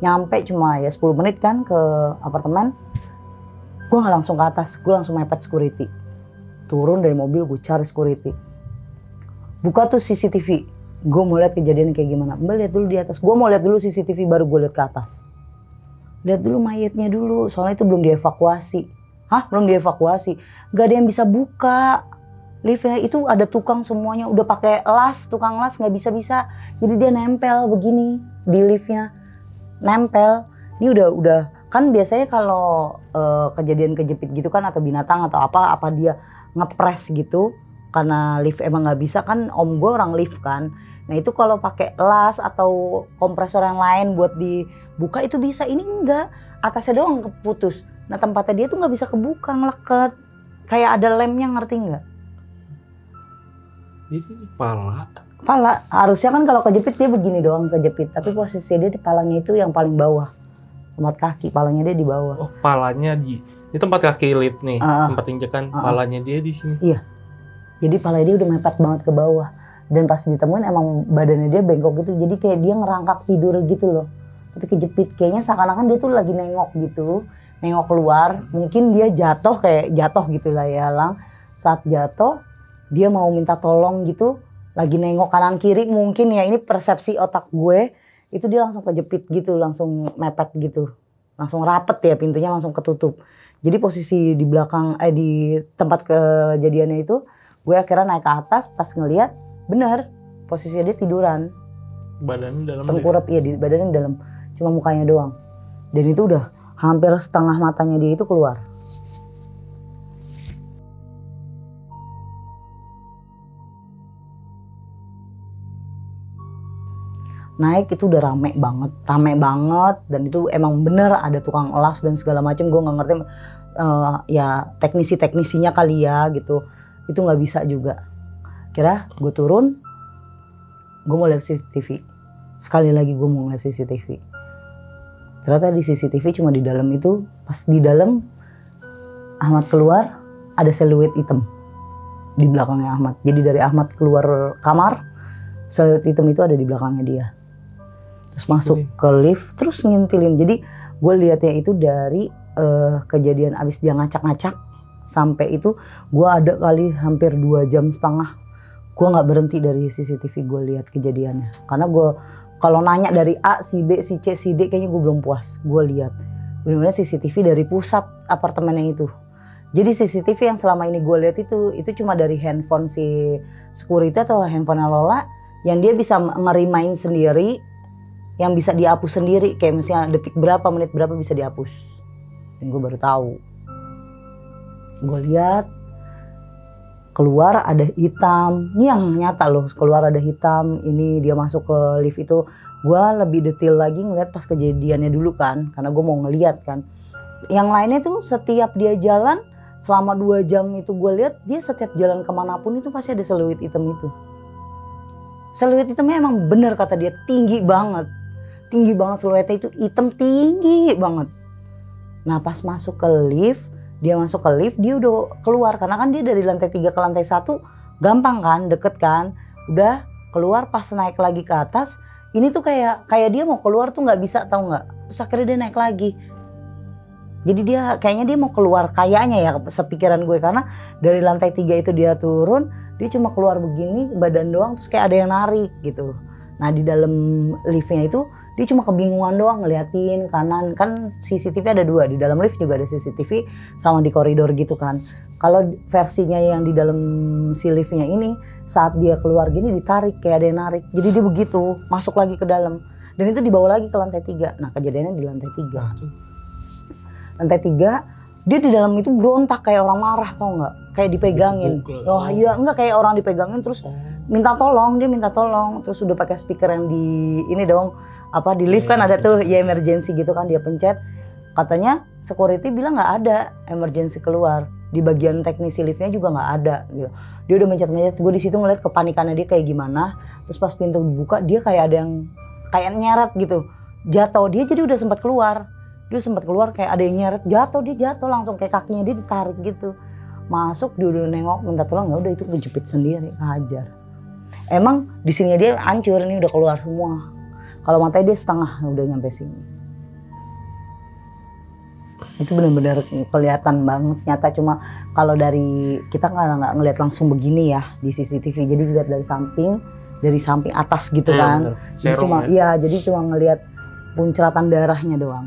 Speaker 2: nyampe cuma ya 10 menit kan ke apartemen. Gue nggak langsung ke atas, gue langsung mepet security. Turun dari mobil gue cari security. Buka tuh CCTV, gue mau lihat kejadian kayak gimana. Mbak lihat dulu di atas, gue mau lihat dulu CCTV baru gue lihat ke atas. Lihat dulu mayatnya dulu, soalnya itu belum dievakuasi. Hah? Belum dievakuasi. Gak ada yang bisa buka. Liftnya itu ada tukang semuanya udah pakai las, tukang las nggak bisa bisa. Jadi dia nempel begini di liftnya, nempel. Ini udah udah kan biasanya kalau eh, kejadian kejepit gitu kan atau binatang atau apa apa dia ngepres gitu karena lift emang nggak bisa kan om gue orang lift kan. Nah itu kalau pakai las atau kompresor yang lain buat dibuka itu bisa. Ini enggak, atasnya doang keputus. Nah tempatnya dia tuh nggak bisa kebuka ngeleket. Kayak ada lemnya ngerti nggak?
Speaker 1: Jadi pala.
Speaker 2: Pala harusnya kan kalau kejepit dia begini doang kejepit. Tapi posisi dia di palanya itu yang paling bawah. Tempat kaki, palanya dia di bawah.
Speaker 1: Oh, palanya di ini tempat kaki lift nih,
Speaker 2: Ah.
Speaker 1: tempat injekan.
Speaker 2: Ah.
Speaker 1: Palanya dia di sini.
Speaker 2: Jadi palanya dia udah mepet banget ke bawah. Dan pas ditemuin emang badannya dia bengkok gitu. Jadi kayak dia ngerangkak tidur gitu loh. tapi kejepit kayaknya seakan-akan dia tuh lagi nengok gitu nengok keluar mungkin dia jatuh kayak jatuh gitu lah ya lang. Saat jatuh dia mau minta tolong gitu lagi nengok kanan kiri mungkin ya ini persepsi otak gue. Itu dia langsung kejepit gitu langsung mepet gitu. Langsung rapet ya pintunya langsung ketutup. Jadi posisi di belakang eh di tempat kejadiannya itu gue akhirnya naik ke atas pas ngeliat bener posisinya dia tiduran.
Speaker 1: Badannya dalam
Speaker 2: tengkurap iya di badannya dalam cuma mukanya doang. Dan itu udah hampir setengah matanya dia itu keluar. Naik itu udah rame banget rame banget. Dan itu emang bener ada tukang elas dan segala macam gue nggak ngerti uh, ya teknisi teknisinya kali ya gitu. Itu nggak bisa juga. Kira gue turun gue mau lihat CCTV sekali lagi gue mau lihat CCTV ternyata di CCTV cuma di dalam itu pas di dalam Ahmad keluar ada siluet hitam di belakangnya Ahmad. Jadi dari Ahmad keluar kamar siluet hitam itu ada di belakangnya dia. Terus masuk ke lift terus ngintilin. Jadi gue lihatnya itu dari uh, kejadian abis dia ngacak-ngacak sampai itu gue ada kali hampir dua jam setengah. Gue nggak berhenti dari CCTV gue lihat kejadiannya. Karena gue kalau nanya dari A si B si C si D kayaknya gue belum puas. Gue lihat. Benar-benar CCTV dari pusat apartemennya itu. Jadi CCTV yang selama ini gue lihat itu itu cuma dari handphone si security atau handphone Lola yang dia bisa ngerimain sendiri yang bisa dihapus sendiri. Kayak misalnya detik berapa menit berapa bisa dihapus. Dan gue baru tahu. Gue lihat keluar ada hitam. Ini yang nyata loh keluar ada hitam ini dia masuk ke lift itu. Gue lebih detail lagi ngeliat pas kejadiannya dulu kan karena gue mau ngeliat kan. Yang lainnya tuh setiap dia jalan selama dua jam itu gue lihat dia setiap jalan ke mana pun itu pasti ada seluit hitam itu. Seluit hitamnya emang bener kata dia tinggi banget. Tinggi banget siluetnya itu hitam tinggi banget. Nah pas masuk ke lift, dia masuk ke lift dia udah keluar karena kan dia dari lantai 3 ke lantai 1 gampang kan, deket kan. Udah keluar pas naik lagi ke atas, ini tuh kayak kayak dia mau keluar tuh nggak bisa tahu nggak. Terus akhirnya dia naik lagi. Jadi dia kayaknya dia mau keluar kayaknya ya sepikiran gue karena dari lantai tiga itu dia turun, dia cuma keluar begini badan doang terus kayak ada yang narik gitu. Nah di dalam liftnya itu dia cuma kebingungan doang ngeliatin kanan kan CCTV ada dua di dalam lift juga ada CCTV sama di koridor gitu kan. Kalau versinya yang di dalam si liftnya ini saat dia keluar gini ditarik kayak ada yang narik. Jadi dia begitu masuk lagi ke dalam dan itu dibawa lagi ke lantai tiga. Nah kejadiannya di lantai tiga. Lantai tiga dia di dalam itu berontak kayak orang marah tau nggak? Kayak dipegangin. Oh iya enggak kayak orang dipegangin terus minta tolong dia minta tolong terus udah pakai speaker yang di ini dong apa di lift kan ada tuh ya emergency gitu kan dia pencet. Katanya security bilang nggak ada emergency keluar. Di bagian teknisi liftnya juga nggak ada gitu. Dia udah mencet-mencet gue di situ ngeliat kepanikannya dia kayak gimana. Terus pas pintu dibuka dia kayak ada yang kayak nyeret gitu. Jatuh dia jadi udah sempat keluar. Dia sempat keluar kayak ada yang nyeret jatuh dia jatuh langsung kayak kakinya dia ditarik gitu. Masuk dia udah nengok minta tolong ya udah itu kejepit sendiri hajar emang di sini dia hancur ini udah keluar semua kalau matanya dia setengah udah nyampe sini. Itu benar-benar kelihatan banget nyata. Cuma kalau dari kita nggak nggak ngelihat langsung begini ya di CCTV jadi dilihat dari samping dari samping atas gitu
Speaker 1: Iya,
Speaker 2: kan.
Speaker 1: bener.
Speaker 2: jadi cuma
Speaker 1: ya.
Speaker 2: iya jadi cuma ngelihat puncratan darahnya doang.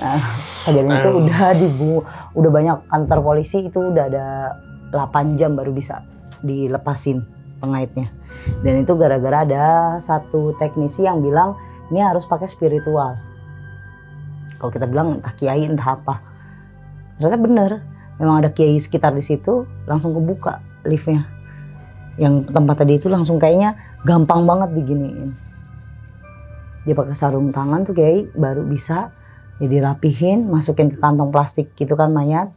Speaker 2: Nah kejadian itu udah dibu udah banyak kantor polisi itu udah ada 8 jam baru bisa dilepasin pengaitnya. Dan itu gara-gara ada satu teknisi yang bilang ini harus pakai spiritual. Kalau kita bilang entah kiai entah apa. Ternyata bener memang ada kiai sekitar di situ langsung kebuka liftnya. Yang tempat tadi itu langsung kayaknya gampang banget diginiin. Dia pakai sarung tangan tuh kiai baru bisa jadi rapihin masukin ke kantong plastik gitu kan mayat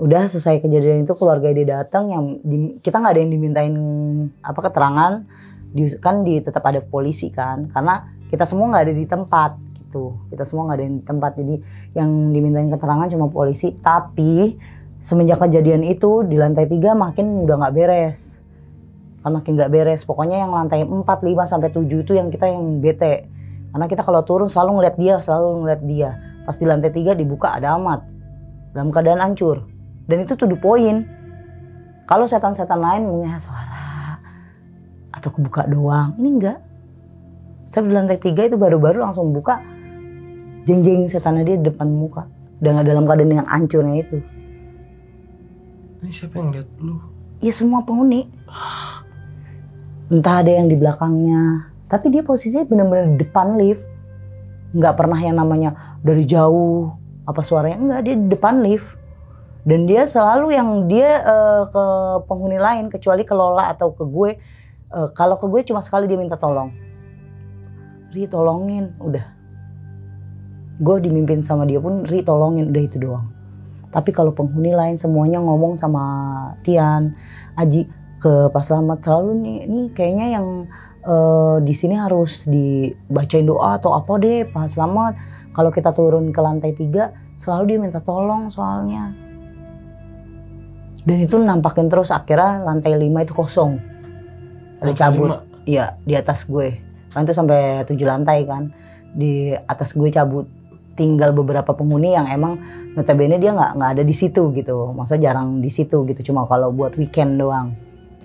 Speaker 2: udah selesai kejadian itu keluarga dia datang yang di- kita nggak ada yang dimintain apa keterangan. Di, kan di tetap ada polisi kan karena kita semua nggak ada di tempat gitu. Kita semua nggak ada di tempat jadi yang dimintain keterangan cuma polisi. Tapi semenjak kejadian itu di lantai tiga makin udah nggak beres. Kan makin nggak beres. Pokoknya yang lantai 4, 5 sampai 7 itu yang kita yang bete. Karena kita kalau turun selalu ngeliat dia selalu ngeliat dia. Pas di lantai 3 dibuka ada amat. Dalam keadaan hancur dan itu tuh the point kalau setan-setan lain punya suara atau kebuka doang ini enggak. Setiap di lantai 3 itu baru-baru langsung buka jeng-jeng setannya dia di depan muka. Dengan dalam keadaan yang hancurnya itu.
Speaker 1: Ini siapa yang lihat? Lu?
Speaker 2: ya semua penghuni. Entah ada yang di belakangnya. Tapi dia posisinya benar-benar di depan lift. Nggak pernah yang namanya dari jauh apa suaranya. Enggak dia di depan lift dan dia selalu yang dia eh, ke penghuni lain kecuali ke Lola atau ke gue. Eh, kalau ke gue cuma sekali dia minta tolong. Ri tolongin. Udah. Gue dimimpin sama dia pun Ri tolongin. Udah itu doang. Tapi kalau penghuni lain semuanya ngomong sama Tian Aji ke Pak Slamet selalu nih nih kayaknya yang eh, di sini harus dibacain doa atau apa deh Pak Slamet kalau kita turun ke lantai tiga selalu dia minta tolong soalnya dan itu nampakin terus akhirnya lantai lima itu kosong. Ada cabut.
Speaker 1: lima?
Speaker 2: iya di atas gue. Kan itu sampai tujuh lantai kan. Di atas gue cabut. Tinggal beberapa penghuni yang emang notabene dia nggak nggak ada di situ gitu. Maksudnya jarang di situ gitu cuma kalau buat weekend doang.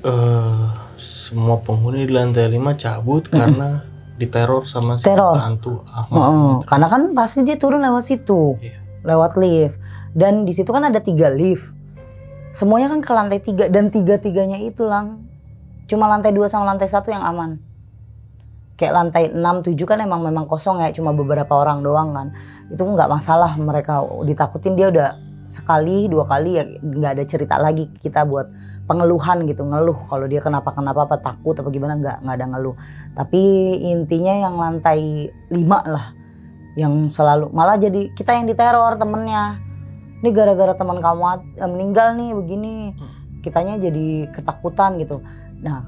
Speaker 1: Eh, semua penghuni di lantai 5 cabut karena diteror sama si
Speaker 2: Teror.
Speaker 1: hantu Ahmad.
Speaker 2: Heeh, karena kan pasti dia turun lewat situ
Speaker 1: Iya.
Speaker 2: lewat lift. Dan di situ kan ada tiga lift semuanya kan ke lantai tiga dan tiga tiganya itu lang. Cuma lantai dua sama lantai satu yang aman. Kayak lantai 6, 7 kan emang memang kosong ya cuma beberapa orang doang kan. Itu nggak masalah mereka ditakutin dia udah sekali dua kali ya nggak ada cerita lagi kita buat pengeluhan gitu ngeluh. Kalau dia kenapa kenapa apa takut apa gimana nggak nggak ada ngeluh. Tapi intinya yang lantai 5 lah yang selalu malah jadi kita yang diteror temennya ini gara-gara teman kamu eh, meninggal nih begini. Kitanya jadi ketakutan gitu. Nah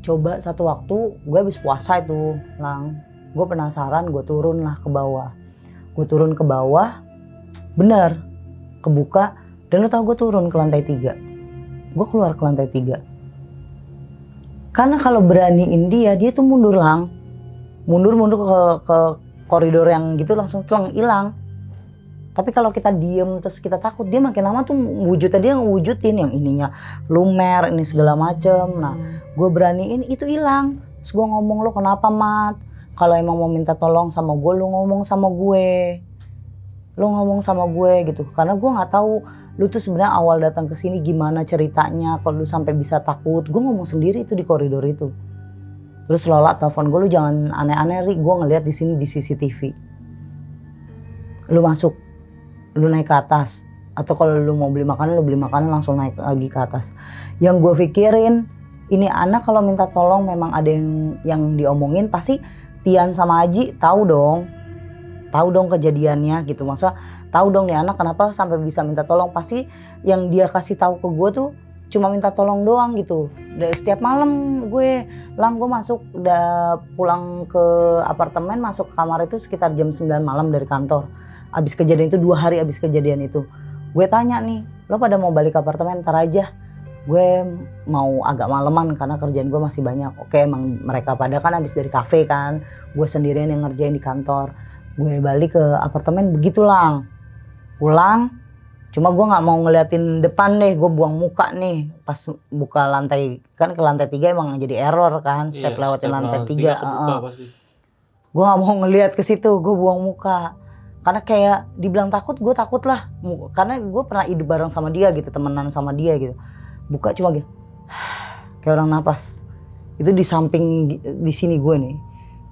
Speaker 2: coba satu waktu gue habis puasa itu lang. Gue penasaran gue turun lah ke bawah. Gue turun ke bawah bener kebuka dan lu tau gue turun ke lantai tiga. Gue keluar ke lantai tiga. Karena kalau beraniin dia dia tuh mundur lang. Mundur mundur ke ke koridor yang gitu langsung celeng hilang tapi kalau kita diem terus kita takut dia makin lama tuh wujudnya dia ngewujudin yang ininya lumer ini segala macem. Nah gue beraniin itu hilang. Terus gue ngomong lo kenapa mat? Kalau emang mau minta tolong sama gue lo ngomong sama gue. Lo ngomong sama gue gitu. Karena gue nggak tahu lu tuh sebenarnya awal datang ke sini gimana ceritanya kalau lu sampai bisa takut. Gue ngomong sendiri itu di koridor itu. Terus Lola telepon gue lu jangan aneh-aneh Ri. Gue ngeliat di sini di CCTV lu masuk lu naik ke atas. Atau kalau lu mau beli makanan lu beli makanan langsung naik lagi ke atas. Yang gue pikirin ini anak kalau minta tolong memang ada yang yang diomongin pasti Tian sama Aji tahu dong. Tahu dong kejadiannya gitu. Maksudnya tahu dong nih anak kenapa sampai bisa minta tolong. Pasti yang dia kasih tahu ke gue tuh cuma minta tolong doang gitu. Dari setiap malam gue lang gue masuk udah pulang ke apartemen masuk ke kamar itu sekitar jam 9 malam dari kantor abis kejadian itu dua hari abis kejadian itu. Gue tanya nih lo pada mau balik ke apartemen ntar aja. Gue mau agak maleman karena kerjaan gue masih banyak. Oke emang mereka pada kan abis dari kafe kan gue sendirian yang ngerjain di kantor. Gue balik ke apartemen begitu lang pulang cuma gue nggak mau ngeliatin depan deh gue buang muka nih. Pas buka lantai kan ke lantai tiga emang jadi error kan setiap
Speaker 1: Iya,
Speaker 2: lewatin
Speaker 1: setiap
Speaker 2: lantai tiga heeh.
Speaker 1: pasti.
Speaker 2: gue nggak mau ngeliat ke situ gue buang muka karena kayak dibilang takut gue takut lah. Karena gue pernah hidup bareng sama dia gitu temenan sama dia gitu. Buka cuma gitu kayak orang napas. Itu di samping di sini gue nih.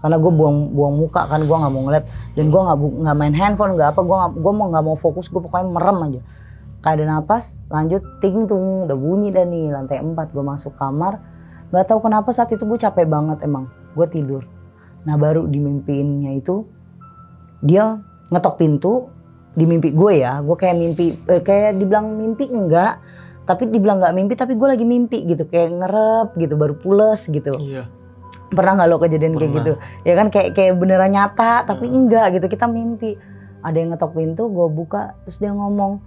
Speaker 2: Karena gue buang buang muka kan gue nggak mau ngeliat. Dan gue nggak nggak main handphone nggak apa gue gue mau nggak mau fokus gue pokoknya merem aja. Kayak ada napas lanjut ting tung udah bunyi dah nih lantai 4 gue masuk kamar. Nggak tahu kenapa saat itu gue capek banget emang. Gue tidur. Nah baru di mimpiinnya itu dia ngetok pintu di mimpi gue ya. Gue kayak mimpi eh, kayak dibilang mimpi enggak tapi dibilang nggak mimpi tapi gue lagi mimpi gitu. Kayak ngerep gitu baru pules gitu.
Speaker 1: Iya.
Speaker 2: pernah nggak lo kejadian kayak
Speaker 1: Pernah.
Speaker 2: gitu? Ya kan kayak kayak beneran nyata tapi enggak gitu. Kita mimpi. Ada yang ngetok pintu gue buka terus dia ngomong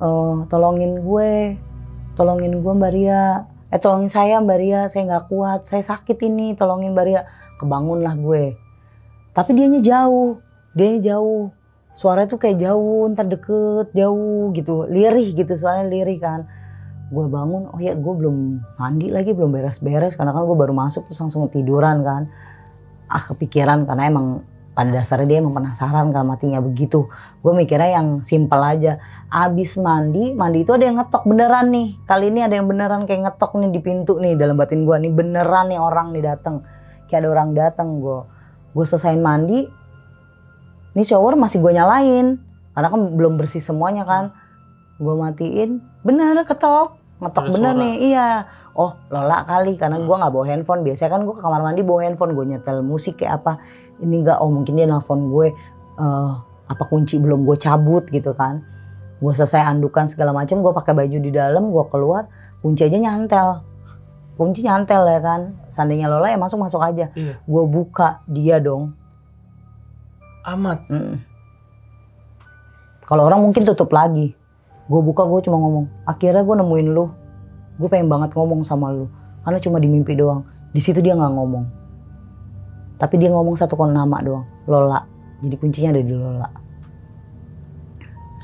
Speaker 2: eh tolongin gue tolongin gue mbak Ria. Eh tolongin saya Mbak Ria. Saya nggak kuat saya sakit ini tolongin Mbak Ria. Kebangun lah gue. Tapi dianya jauh dia jauh suara tuh kayak jauh ntar deket jauh gitu lirih gitu suaranya lirih kan gue bangun oh ya gue belum mandi lagi belum beres-beres karena kan gue baru masuk terus langsung tiduran kan ah kepikiran karena emang pada dasarnya dia emang penasaran kalau matinya begitu. Gue mikirnya yang simpel aja. Abis mandi, mandi itu ada yang ngetok beneran nih. Kali ini ada yang beneran kayak ngetok nih di pintu nih dalam batin gue nih beneran nih orang nih datang. Kayak ada orang datang gue. Gue selesain mandi. Ini shower masih gue nyalain. Karena kan belum bersih semuanya kan. Gue matiin. Bener ketok. Ngetok
Speaker 1: Ada
Speaker 2: bener
Speaker 1: suara.
Speaker 2: nih. Iya. Oh Lola kali karena gue nggak bawa handphone. Biasanya kan gue ke kamar mandi bawa handphone. Gue nyetel musik kayak apa ini enggak oh mungkin dia nelfon gue eh, apa kunci belum gue cabut gitu kan gue selesai andukan segala macam gue pakai baju di dalam gue keluar kunci aja nyantel kunci nyantel ya kan seandainya Lola ya masuk masuk aja
Speaker 1: Iya.
Speaker 2: gue buka dia dong
Speaker 1: Amat.
Speaker 2: Mm. kalau orang mungkin tutup lagi. Gue buka gue cuma ngomong akhirnya gue nemuin lu. Gue pengen banget ngomong sama lu. Karena cuma di mimpi doang. Di situ dia nggak ngomong. Tapi dia ngomong satu kon nama doang. Lola. Jadi kuncinya ada di Lola.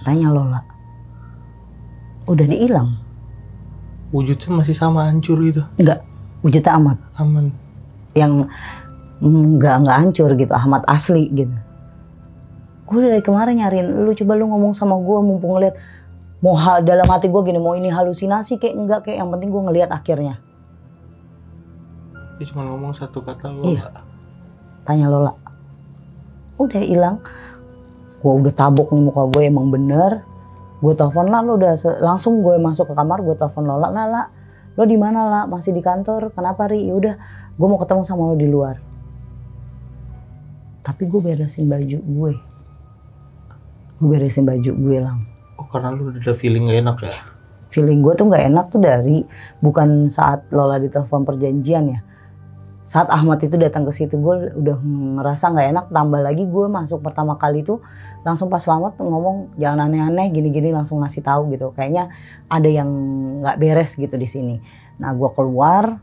Speaker 2: Tanya Lola. Udah dihilang?
Speaker 1: Wujudnya masih sama hancur gitu.
Speaker 2: enggak wujudnya amat
Speaker 1: Aman.
Speaker 2: yang nggak nggak hancur gitu. Ahmad asli gitu gue dari kemarin nyariin lu coba lu ngomong sama gue mumpung ngeliat mau hal dalam hati gue gini mau ini halusinasi kayak enggak kayak yang penting gue ngeliat akhirnya.
Speaker 1: Dia cuma ngomong satu kata lo.
Speaker 2: Iya. tanya Lola. Udah hilang. Gue udah tabok nih muka gue emang bener. Gue telepon lah lo udah langsung gue masuk ke kamar gue telepon Lola. Lah lah lo di mana lah? Masih di kantor? Kenapa ri? Udah gue mau ketemu sama lo di luar. Tapi gue beresin baju gue gue beresin baju gue lang
Speaker 1: Oh karena lu udah ada feeling gak enak ya?
Speaker 2: feeling gue tuh nggak enak tuh dari bukan saat Lola ditelepon perjanjian ya. Saat Ahmad itu datang ke situ gue udah ngerasa nggak enak. Tambah lagi gue masuk pertama kali itu langsung pas selamat ngomong jangan aneh-aneh gini-gini langsung ngasih tahu gitu. Kayaknya ada yang nggak beres gitu di sini. Nah gue keluar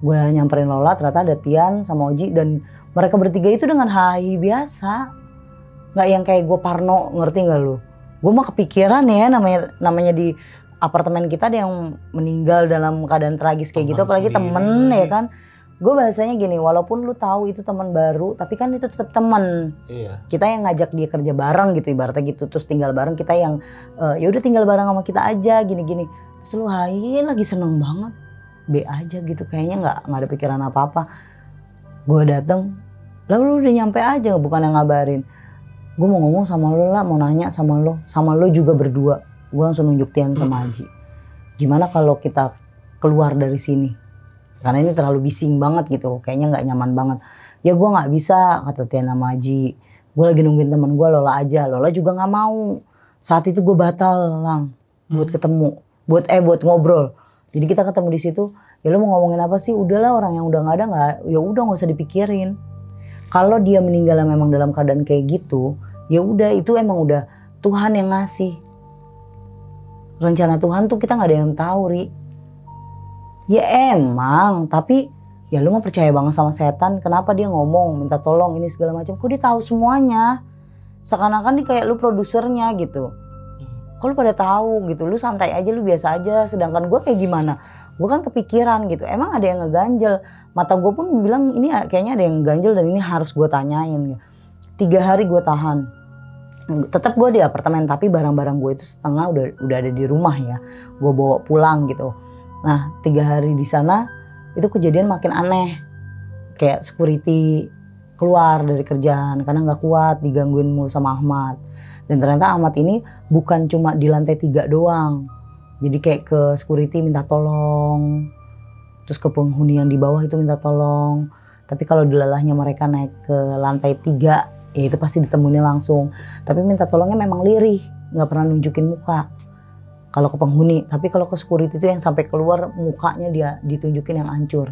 Speaker 2: gue nyamperin Lola ternyata ada Tian sama Oji dan mereka bertiga itu dengan hai biasa nggak yang kayak gue Parno ngerti nggak lu? Gue mah kepikiran ya namanya namanya di apartemen kita ada yang meninggal dalam keadaan tragis kayak gitu
Speaker 1: Teman
Speaker 2: apalagi
Speaker 1: sendiri.
Speaker 2: temen ya kan? Gue bahasanya gini walaupun lu tahu itu teman baru tapi kan itu tetap teman.
Speaker 1: Iya.
Speaker 2: kita yang ngajak dia kerja bareng gitu ibaratnya gitu terus tinggal bareng kita yang eh, ya udah tinggal bareng sama kita aja gini-gini. Terus lu hai lagi seneng banget. B aja gitu kayaknya nggak nggak ada pikiran apa-apa. Gue dateng lalu lu udah nyampe aja bukan yang ngabarin gue mau ngomong sama lo lah mau nanya sama lo. Sama lo juga berdua. Gue langsung nunjuk Tian sama Haji. Gimana kalau kita keluar dari sini? Karena ini terlalu bising banget gitu. Kayaknya nggak nyaman banget. Ya gue nggak bisa kata Tian sama Haji. Gue lagi nungguin teman gue Lola aja. Lola juga nggak mau. Saat itu gue batal lang buat ketemu. Buat eh buat ngobrol. Jadi kita ketemu di situ ya lo mau ngomongin apa sih? Udahlah orang yang udah nggak ada nggak ya udah nggak usah dipikirin. Kalau dia meninggal memang dalam keadaan kayak gitu ya udah itu emang udah Tuhan yang ngasih. Rencana Tuhan tuh kita nggak ada yang tahu ri. Ya emang tapi ya lu nggak percaya banget sama setan. Kenapa dia ngomong minta tolong ini segala macam? Kok dia tahu semuanya? Seakan-akan nih kayak lu produsernya gitu. Lu pada tahu gitu? Lu santai aja lu biasa aja. Sedangkan gue kayak gimana? Gue kan kepikiran gitu. Emang ada yang ngeganjel? Mata gue pun bilang ini kayaknya ada yang ganjel dan ini harus gue tanyain. Tiga hari gue tahan tetap gue di apartemen tapi barang-barang gue itu setengah udah udah ada di rumah ya. Gue bawa pulang gitu. Nah tiga hari di sana itu kejadian makin aneh. Kayak security keluar dari kerjaan karena nggak kuat digangguin mulu sama Ahmad. Dan ternyata Ahmad ini bukan cuma di lantai tiga doang. Jadi kayak ke security minta tolong terus ke penghuni yang di bawah itu minta tolong. Tapi kalau dilalahnya mereka naik ke lantai tiga ya itu pasti ditemuin langsung tapi minta tolongnya memang lirih nggak pernah nunjukin muka kalau ke penghuni tapi kalau ke security itu yang sampai keluar mukanya dia ditunjukin yang hancur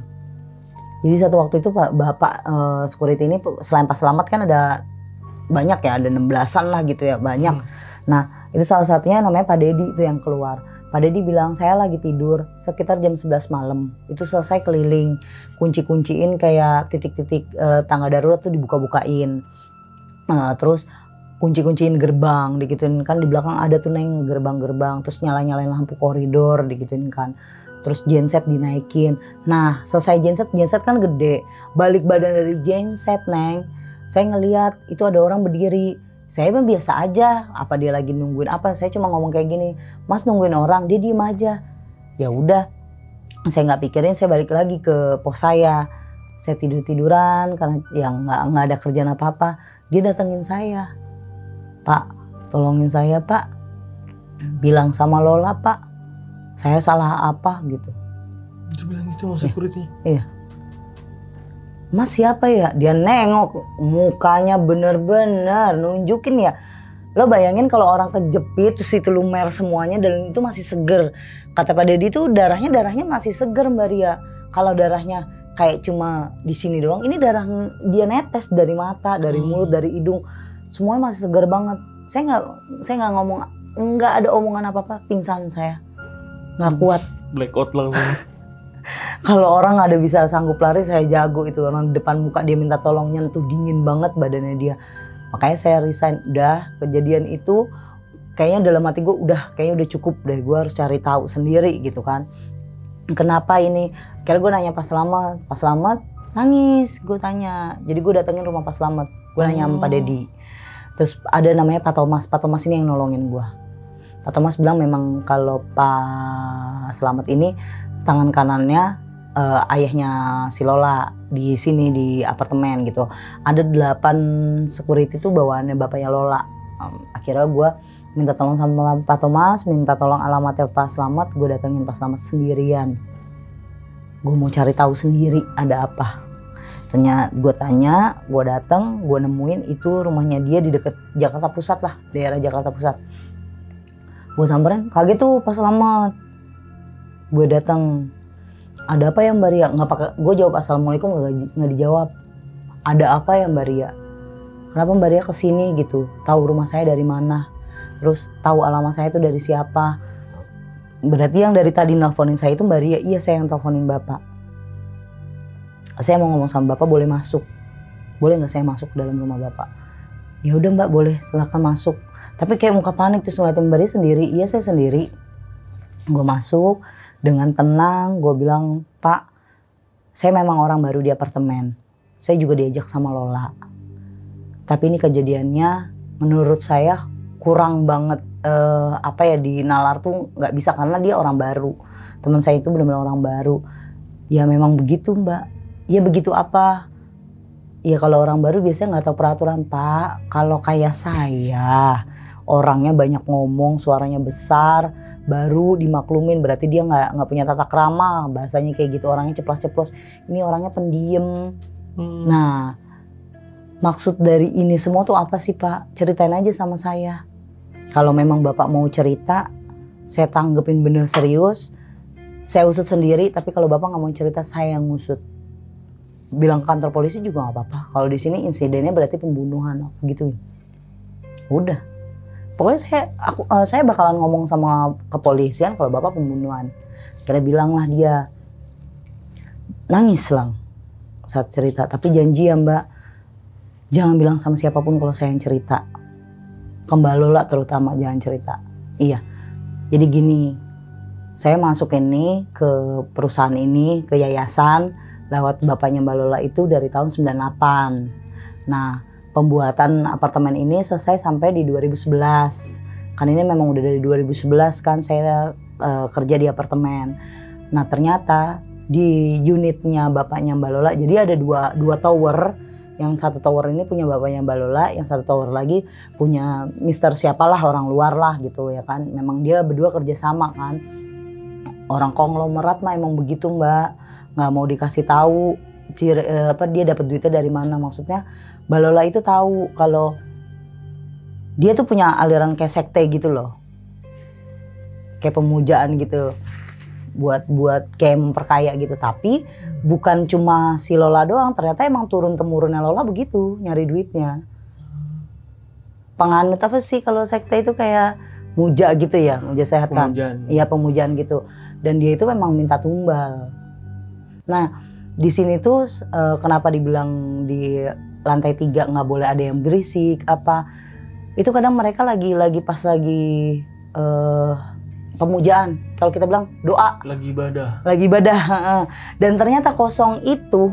Speaker 2: jadi satu waktu itu pak bapak eh, security ini selain pas selamat kan ada banyak ya ada 16-an lah gitu ya banyak
Speaker 1: Hmm.
Speaker 2: nah itu salah satunya namanya Pak Dedi itu yang keluar Pak Deddy bilang saya lagi tidur sekitar jam 11 malam. Itu selesai keliling, kunci-kunciin kayak titik-titik uh, tangga darurat tuh dibuka-bukain. Nah, terus kunci-kunciin gerbang digituin kan di belakang ada tuh neng gerbang-gerbang terus nyala-nyalain lampu koridor digituin kan. Terus genset dinaikin. Nah selesai genset genset kan gede. Balik badan dari genset neng. Saya ngeliat itu ada orang berdiri. Saya emang biasa aja. Apa dia lagi nungguin apa? Saya cuma ngomong kayak gini mas nungguin orang? Dia diem aja. Ya udah saya nggak pikirin saya balik lagi ke pos saya. Saya tidur tiduran karena yang nggak nggak ada kerjaan apa apa dia datengin saya pak tolongin saya pak bilang sama Lola pak saya salah apa gitu
Speaker 1: Dia bilang gitu mas security
Speaker 2: iya Mas siapa ya? Dia nengok mukanya bener-bener nunjukin ya. Lo bayangin kalau orang kejepit terus itu lumer semuanya dan itu masih seger. Kata Pak Deddy itu darahnya darahnya masih seger Mbak Ria. Kalau darahnya kayak cuma di sini doang, ini darah dia netes dari mata, dari mulut, dari hidung. Semuanya masih seger banget. Saya nggak saya nggak ngomong nggak ada omongan apa-apa, pingsan saya. nggak kuat.
Speaker 1: blackout langsung
Speaker 2: Kalau orang ada bisa sanggup lari saya jago itu orang di depan muka dia minta tolong nyentuh dingin banget badannya dia. Makanya saya resign. Udah kejadian itu kayaknya dalam hati gue udah kayaknya udah cukup deh gue harus cari tahu sendiri gitu kan. Kenapa ini? Kira gue nanya pas selamat, pas selamat nangis gue tanya. Jadi gue datengin rumah pas selamat. Gue nanya sama Pak Dedi. Terus ada namanya Pak Thomas. Pak Thomas ini yang nolongin gue. Pak Thomas bilang memang kalau Pak Selamat ini tangan kanannya uh, ayahnya si Lola di sini di apartemen gitu. Ada delapan security tuh bawaannya bapaknya Lola. Um, akhirnya gue minta tolong sama Pak Thomas, minta tolong alamatnya Pak Selamat, gue datengin Pak Selamat sendirian. Gue mau cari tahu sendiri ada apa. Tanya, gue tanya, gue datang, gue nemuin itu rumahnya dia di deket Jakarta Pusat lah, daerah Jakarta Pusat. Gue samperin, kaget tuh Pak Selamat. Gue datang, ada apa ya Mbak? Nggak pakai, gue jawab assalamualaikum nggak dijawab. Ada apa ya Mbak Ria? Kenapa Mbak Ria ke sini gitu? Tahu rumah saya dari mana? Terus tahu alamat saya itu dari siapa? Berarti yang dari tadi nelfonin saya itu Mbak Ria. Iya saya yang teleponin Bapak. Saya mau ngomong sama Bapak boleh masuk. Boleh nggak saya masuk ke dalam rumah Bapak? Ya udah Mbak boleh silakan masuk. Tapi kayak muka panik terus ngeliatin Mbak Ria sendiri. Iya saya sendiri. Gue masuk dengan tenang gue bilang pak saya memang orang baru di apartemen saya juga diajak sama Lola tapi ini kejadiannya menurut saya kurang banget uh, apa ya di nalar tuh nggak bisa karena dia orang baru. Teman saya itu benar-benar orang baru. Ya memang begitu mbak. Ya begitu apa? Ya kalau orang baru biasanya nggak tahu peraturan pak. Kalau kayak saya orangnya banyak ngomong suaranya besar baru dimaklumin berarti dia nggak nggak punya tata krama. Bahasanya kayak gitu orangnya ceplos-ceplos. Ini orangnya pendiam. Hmm. nah maksud dari ini semua tuh apa sih pak? Ceritain aja sama saya. Kalau memang bapak mau cerita saya tanggepin bener serius. Saya usut sendiri tapi kalau bapak nggak mau cerita saya yang ngusut. Bilang ke kantor polisi juga nggak apa-apa. Kalau di sini insidennya berarti pembunuhan gitu udah. Pokoknya saya aku uh, saya bakalan ngomong sama kepolisian kalau bapak pembunuhan. Karena bilanglah dia nangis lang saat cerita. Tapi janji ya mbak jangan bilang sama siapa pun kalau saya yang cerita kembalola terutama jangan cerita iya jadi gini saya masuk ini ke perusahaan ini ke yayasan lewat bapaknya Mbak Lola itu dari tahun 98 nah pembuatan apartemen ini selesai sampai di 2011. Kan ini memang udah dari 2011 kan saya uh, kerja di apartemen. Nah ternyata di unitnya bapaknya Mbak Lola, jadi ada dua, dua tower. Yang satu tower ini punya bapaknya Mbak Lola, yang satu tower lagi punya Mister siapalah orang luar lah gitu ya kan. Memang dia berdua kerja sama kan. Orang konglomerat mah emang begitu Mbak, nggak mau dikasih tahu ciri, eh, apa dia dapat duitnya dari mana maksudnya Balola itu tahu kalau dia tuh punya aliran kayak sekte gitu loh. Kayak pemujaan gitu. Buat buat kayak memperkaya gitu. Tapi bukan cuma si Lola doang, ternyata emang turun temurunnya Lola begitu nyari duitnya. Penganut apa sih kalau sekte itu kayak muja gitu ya muja sehat kan
Speaker 1: Pemujaan.
Speaker 2: Iya pemujaan gitu. Dan dia itu memang minta tumbal. Nah di sini tuh eh, kenapa dibilang di lantai tiga nggak boleh ada yang berisik apa? Itu kadang mereka lagi lagi pas lagi eh, pemujaan. Kalau kita bilang doa
Speaker 1: Lagi ibadah.
Speaker 2: lagi ibadah. heeh. Dan ternyata kosong itu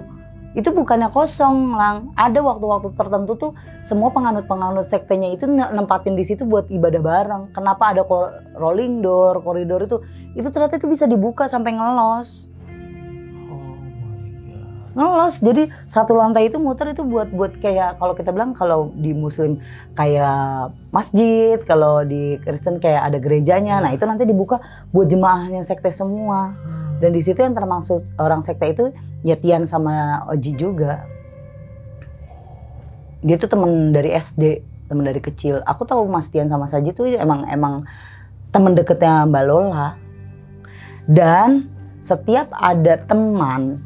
Speaker 2: itu bukannya kosong lang ada waktu-waktu tertentu tuh semua penganut-penganut sektenya itu ne- nempatin di situ buat ibadah bareng kenapa ada rolling door koridor itu itu ternyata itu bisa dibuka sampai ngelos. Ngelos. Jadi satu lantai itu muter itu buat buat kayak kalau kita bilang kalau di muslim kayak masjid kalau di Kristen kayak ada gerejanya. Nah itu nanti dibuka buat jemaahnya sekte semua. Dan di situ yang termasuk orang sekte itu ya Tian sama Oji juga. Dia tuh temen dari SD temen dari kecil. Aku tahu Mas Tian sama Saji tuh emang emang temen deketnya Mbak Lola. Dan setiap ada teman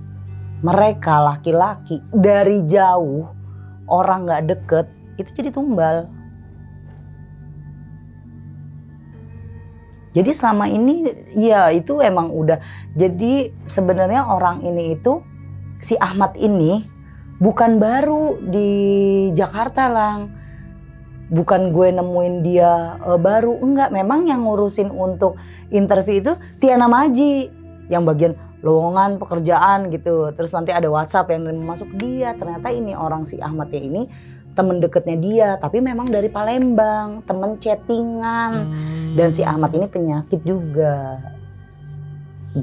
Speaker 2: mereka laki-laki dari jauh orang nggak deket itu jadi tumbal. Jadi selama ini ya itu emang udah. Jadi sebenarnya orang ini itu si Ahmad ini bukan baru di Jakarta lang. Bukan gue nemuin dia eh, baru. Enggak memang yang ngurusin untuk interview itu Tiana Maji yang bagian lowongan pekerjaan gitu. Terus nanti ada WhatsApp yang masuk dia. Ternyata ini orang si Ahmadnya ini temen deketnya dia. Tapi memang dari Palembang temen chattingan.
Speaker 1: Hmm.
Speaker 2: dan si Ahmad ini penyakit juga.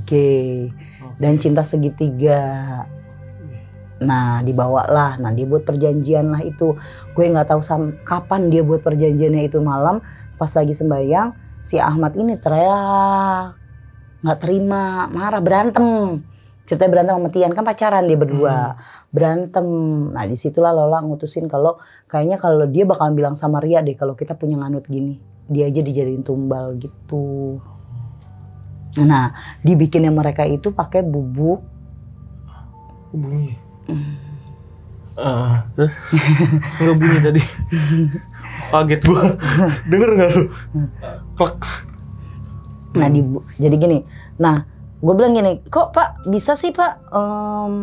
Speaker 2: Gay dan cinta segitiga. Nah dibawalah nah dia buat perjanjian lah itu. Gue nggak tahu sam kapan dia buat perjanjiannya itu malam. Pas lagi sembayang si Ahmad ini teriak nggak terima marah berantem ceritanya berantem sama Tian kan pacaran dia berdua berantem nah di situlah Lola ngutusin kalau kayaknya kalau dia bakal bilang sama Ria deh kalau kita punya nganut gini dia aja dijadiin tumbal gitu nah dibikinnya mereka itu pakai bubuk
Speaker 1: bunyi. Ah, terus nggak bunyi tadi. Kaget gua. Denger nggak lu? Klek.
Speaker 2: Nah, di, jadi gini. Nah, gue bilang gini, kok Pak bisa sih Pak, em,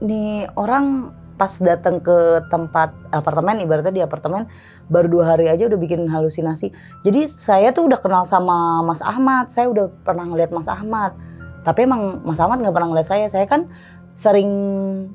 Speaker 2: nih orang pas datang ke tempat apartemen, ibaratnya di apartemen baru dua hari aja udah bikin halusinasi. Jadi saya tuh udah kenal sama Mas Ahmad, saya udah pernah ngeliat Mas Ahmad. Tapi emang Mas Ahmad nggak pernah ngeliat saya. Saya kan sering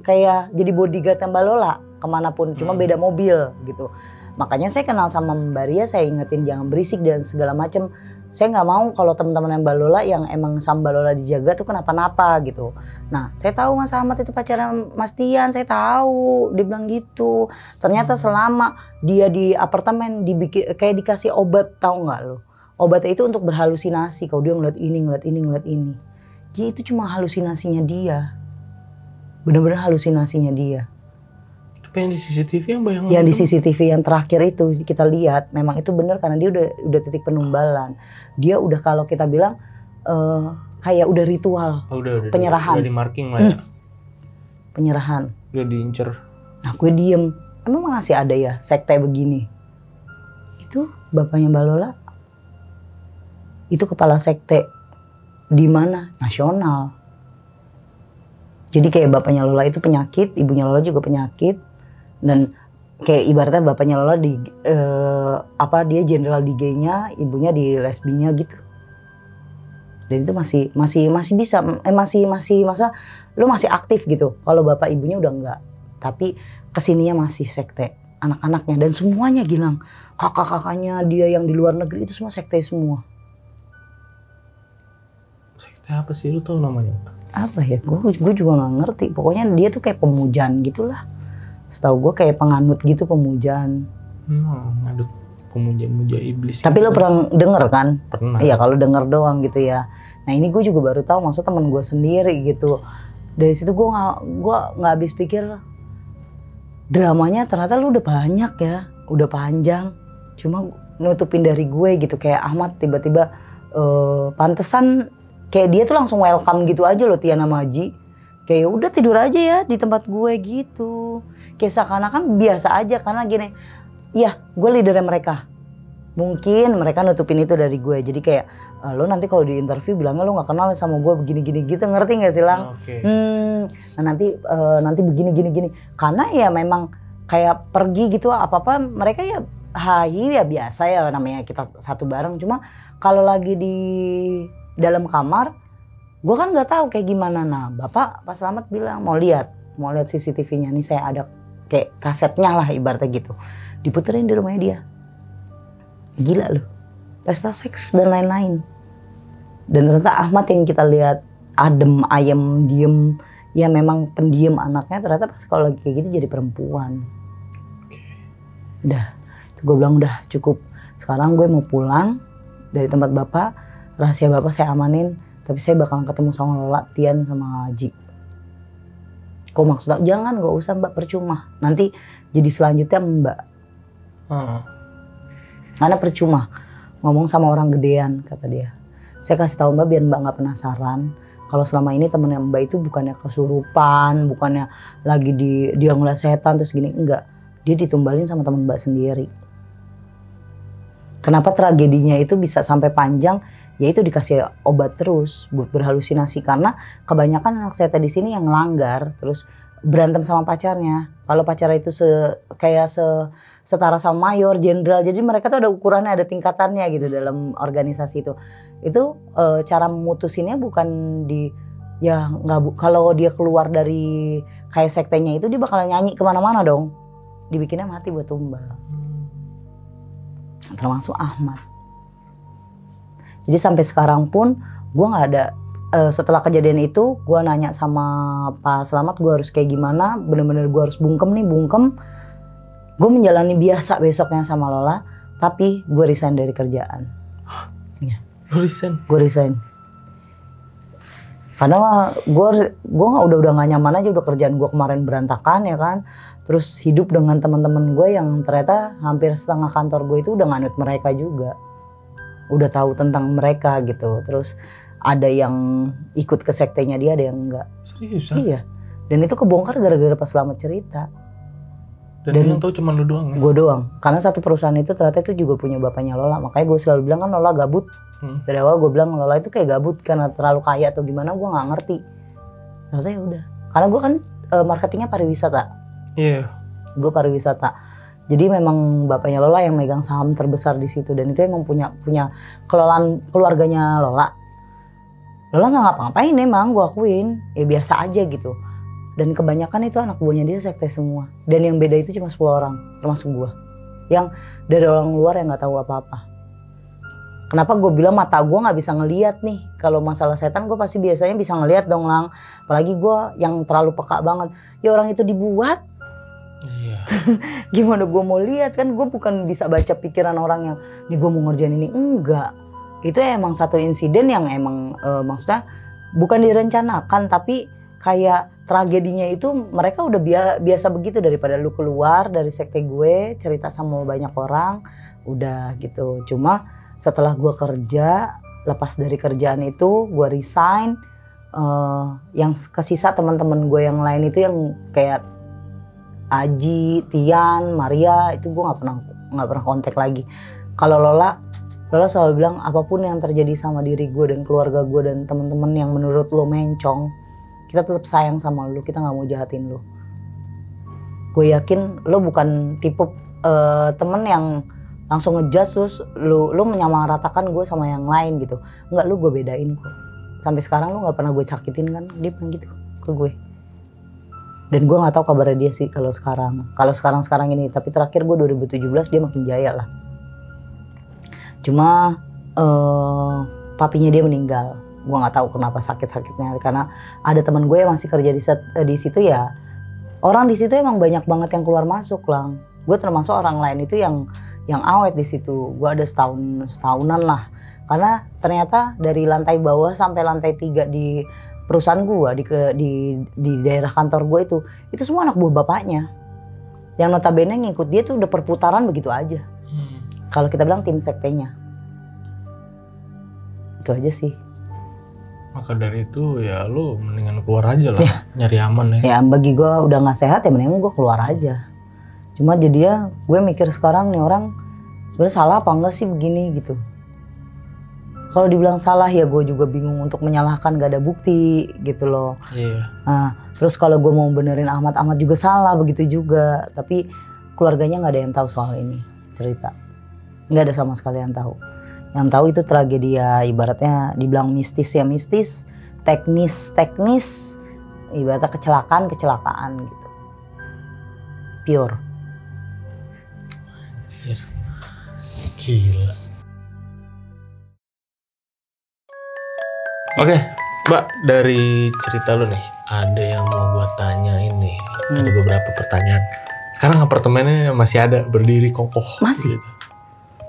Speaker 2: kayak jadi bodyguard Mbak Lola ke mana pun, cuma
Speaker 1: Hmm.
Speaker 2: beda mobil gitu. Makanya saya kenal sama Mbak Ria, saya ingetin jangan berisik dan segala macem saya nggak mau kalau teman-teman yang Mbak Lola yang emang sama Mbak Lola dijaga tuh kenapa-napa gitu. Nah, saya tahu Mas Ahmad itu pacaran Mas Tian, saya tahu. Dia bilang gitu. Ternyata selama dia di apartemen dibikin kayak dikasih obat, tahu nggak lo? Obatnya itu untuk berhalusinasi. Kalau dia ngeliat ini, ngeliat ini, ngeliat ini. Dia itu cuma halusinasinya dia. Bener-bener halusinasinya dia.
Speaker 1: Tapi yang di CCTV yang bayang
Speaker 2: Yang di CCTV yang terakhir itu kita lihat memang itu benar karena dia udah udah titik penumbalan. Dia udah kalau kita bilang eh, kayak udah ritual
Speaker 1: Oh, udah, udah,
Speaker 2: Penyerahan.
Speaker 1: Udah di marking lah ya.
Speaker 2: penyerahan.
Speaker 1: Udah diincer.
Speaker 2: Nah gue diem. Emang masih ada ya sekte begini? Itu bapaknya Mbak Lola. Itu kepala sekte di mana? Nasional. Jadi kayak bapaknya Lola itu penyakit, ibunya Lola juga penyakit, dan kayak ibaratnya bapaknya Lola di eh, apa dia jenderal di gay-nya, ibunya di lesbinya gitu. Dan itu masih masih masih bisa, eh masih masih masa lu masih aktif gitu. Kalau bapak ibunya udah enggak, tapi ke sininya masih sekte anak-anaknya. Dan semuanya Gilang. Kakak-kakaknya dia yang di luar negeri itu semua sekte semua.
Speaker 1: Sekte apa sih? Lu tahu namanya?
Speaker 2: apa? Ya? Gue gue juga nggak ngerti. Pokoknya dia tuh kayak pemujaan gitulah setahu gue kayak penganut gitu pemujaan
Speaker 1: Hmm, ngadut pemuja-muja iblis.
Speaker 2: tapi lo
Speaker 1: gitu.
Speaker 2: pernah denger kan
Speaker 1: pernah?
Speaker 2: iya kalau denger doang gitu ya nah ini gue juga baru tahu maksud teman gue sendiri gitu dari situ gue nggak gue nggak habis pikir dramanya ternyata lu udah banyak ya udah panjang cuma nutupin dari gue gitu kayak Ahmad tiba-tiba eh, pantesan kayak dia tuh langsung welcome gitu aja loh Tiana Maji kayak udah tidur aja ya di tempat gue gitu. Kayak seakan-akan biasa aja karena gini iya gue leadernya mereka. Mungkin mereka nutupin itu dari gue. Jadi kayak "Eh, lo nanti kalau di interview bilangnya lo nggak kenal sama gue begini gini gitu. Ngerti nggak sih lang?
Speaker 1: Oke.
Speaker 2: hmm. Nah nanti eh, nanti begini gini gini. Karena ya memang kayak pergi gitu apa apa mereka ya hai ya biasa ya namanya kita satu bareng. Cuma kalau lagi di dalam kamar gue kan nggak tahu kayak gimana. Nah bapak Pak Selamat bilang mau lihat mau lihat CCTV-nya nih saya ada kayak kasetnya lah ibaratnya gitu. Diputerin di rumahnya dia. Gila loh. Pesta seks dan lain-lain. Dan ternyata Ahmad yang kita lihat adem ayem diem. Ya memang pendiam anaknya. Ternyata pas kalau lagi kayak gitu jadi perempuan. Udah. Gue bilang udah cukup. Sekarang gue mau pulang dari tempat bapak. Rahasia bapak saya amanin tapi saya bakalan ketemu sama Lola Tian sama Haji. Kok maksudnya jangan gak usah mbak percuma. Nanti jadi selanjutnya mbak.
Speaker 1: Heeh.
Speaker 2: karena percuma. Ngomong sama orang gedean kata dia. Saya kasih tahu mbak biar mbak nggak penasaran. Kalau selama ini temennya mbak itu bukannya kesurupan bukannya lagi di dia ngeliat setan terus gini. Enggak dia ditumbalin sama teman mbak sendiri kenapa tragedinya itu bisa sampai panjang? Yaitu dikasih obat terus buat berhalusinasi. Karena kebanyakan anak saya di sini yang langgar terus berantem sama pacarnya. Kalau pacar itu se kayak se setara sama mayor jenderal. Jadi mereka tuh ada ukurannya ada tingkatannya gitu dalam organisasi itu. Itu eh, cara memutusinnya bukan di ya nggak kalau dia keluar dari kayak sektenya itu dia bakal nyanyi ke mana-mana dong. Dibikinnya mati buat tumbal termasuk Ahmad. Jadi sampai sekarang pun gue nggak ada eh, setelah kejadian itu gue nanya sama Pak Selamat gue harus kayak gimana? Bener-bener gue harus bungkem nih bungkem. Gue menjalani biasa besoknya sama Lola tapi gue resign dari kerjaan.
Speaker 1: Lu resign.
Speaker 2: gue resign. Karena gue gue udah udah gak nyaman aja udah kerjaan gue kemarin berantakan ya kan terus hidup dengan teman-teman gue yang ternyata hampir setengah kantor gue itu udah nganut mereka juga. Udah tahu tentang mereka gitu. Terus ada yang ikut ke sektenya dia ada yang enggak.
Speaker 1: Serius? ah?
Speaker 2: iya. Dan itu kebongkar gara-gara pas selamat cerita.
Speaker 1: Dan,
Speaker 2: Dan-
Speaker 1: yang tahu cuma lu doang ya?
Speaker 2: gue doang. Karena satu perusahaan itu ternyata itu juga punya bapaknya Lola. Makanya gue selalu bilang kan Lola gabut.
Speaker 1: Hmm.
Speaker 2: dari awal gue bilang Lola itu kayak gabut karena terlalu kaya atau gimana gue nggak ngerti. Ternyata ya udah. Karena gue kan eh, marketingnya pariwisata
Speaker 1: Iya.
Speaker 2: gue pariwisata. Jadi memang bapaknya Lola yang megang saham terbesar di situ. Dan itu emang punya punya kelolaan keluarganya Lola. Lola nggak ngapa-ngapain emang gue akuin. Ya biasa aja gitu. Dan kebanyakan itu anak buahnya dia sekte semua. Dan yang beda itu cuma 10 orang termasuk gue. Yang dari orang luar yang nggak tahu apa-apa. Kenapa gue bilang mata gue nggak bisa ngeliat nih? Kalau masalah setan gue pasti biasanya bisa ngeliat dong lang. Apalagi gue yang terlalu peka banget. Ya orang itu dibuat. gimana gue mau lihat? Kan gue bukan bisa baca pikiran orang yang nih gue mau ngerjain ini. Enggak. Itu emang satu insiden yang emang eh, maksudnya bukan direncanakan tapi kayak tragedinya itu mereka udah bia- biasa begitu. Daripada lu keluar dari sekte gue cerita sama banyak orang udah gitu. Cuma setelah gue kerja lepas dari kerjaan itu gue resign eh, yang kesisa teman-teman gue yang lain itu yang kayak Aji, Tian, Maria itu gue nggak pernah nggak pernah kontak lagi. Kalau Lola, Lola selalu bilang apa pun yang terjadi sama diri gue dan keluarga gue dan teman-teman yang menurut lo mencong, kita tetap sayang sama lo, kita nggak mau jahatin lo. Gue yakin lo bukan tipe eh, temen yang langsung ngejudge terus lo lo menyamaratakan gue sama yang lain gitu. Enggak lo gue bedain kok. Sampai sekarang lo nggak pernah gue sakitin kan? Dia bilang gitu ke gue dan gue nggak tahu kabarnya dia sih kalau sekarang. Kalau sekarang sekarang ini. Tapi terakhir gue 2017 dia makin jaya lah. Cuma eh papinya dia meninggal. Gue nggak tahu kenapa sakit sakitnya karena ada teman gue yang masih kerja di set- eh, di situ ya. Orang di situ emang banyak banget yang keluar masuk lang. Gue termasuk orang lain itu yang yang awet di situ. Gue ada setahun setahunan lah. Karena ternyata dari lantai bawah sampai lantai tiga di perusahaan gua di ke- di di daerah kantor gue itu itu semua anak buah bapaknya. Yang notabene ngikut dia tuh udah perputaran begitu aja.
Speaker 1: Hmm.
Speaker 2: kalau kita bilang tim sektenya. Itu aja sih.
Speaker 1: Maka dari itu ya lu mendingan keluar aja lah, nyari aman ya.
Speaker 2: ya bagi gua udah nggak sehat ya mendingan gua keluar aja. Cuma jadi ya gue mikir sekarang nih orang sebenarnya salah apa enggak sih begini gitu kalau dibilang salah ya gue juga bingung untuk menyalahkan gak ada bukti gitu loh
Speaker 1: Iya.
Speaker 2: Nah, terus kalau gue mau benerin Ahmad, Ahmad juga salah begitu juga. Tapi keluarganya nggak ada yang tahu soal ini cerita. Nggak ada sama sekali yang tahu. Yang tahu itu tragedi ya ibaratnya dibilang mistis ya mistis, teknis teknis, ibaratnya kecelakaan kecelakaan gitu. Pure.
Speaker 1: Anjir. Gila. Oke, Mbak, dari cerita lu nih, ada yang mau gua tanya ini. Ada beberapa pertanyaan. Sekarang apartemennya masih ada, berdiri kokoh.
Speaker 2: Masih?
Speaker 1: Gitu.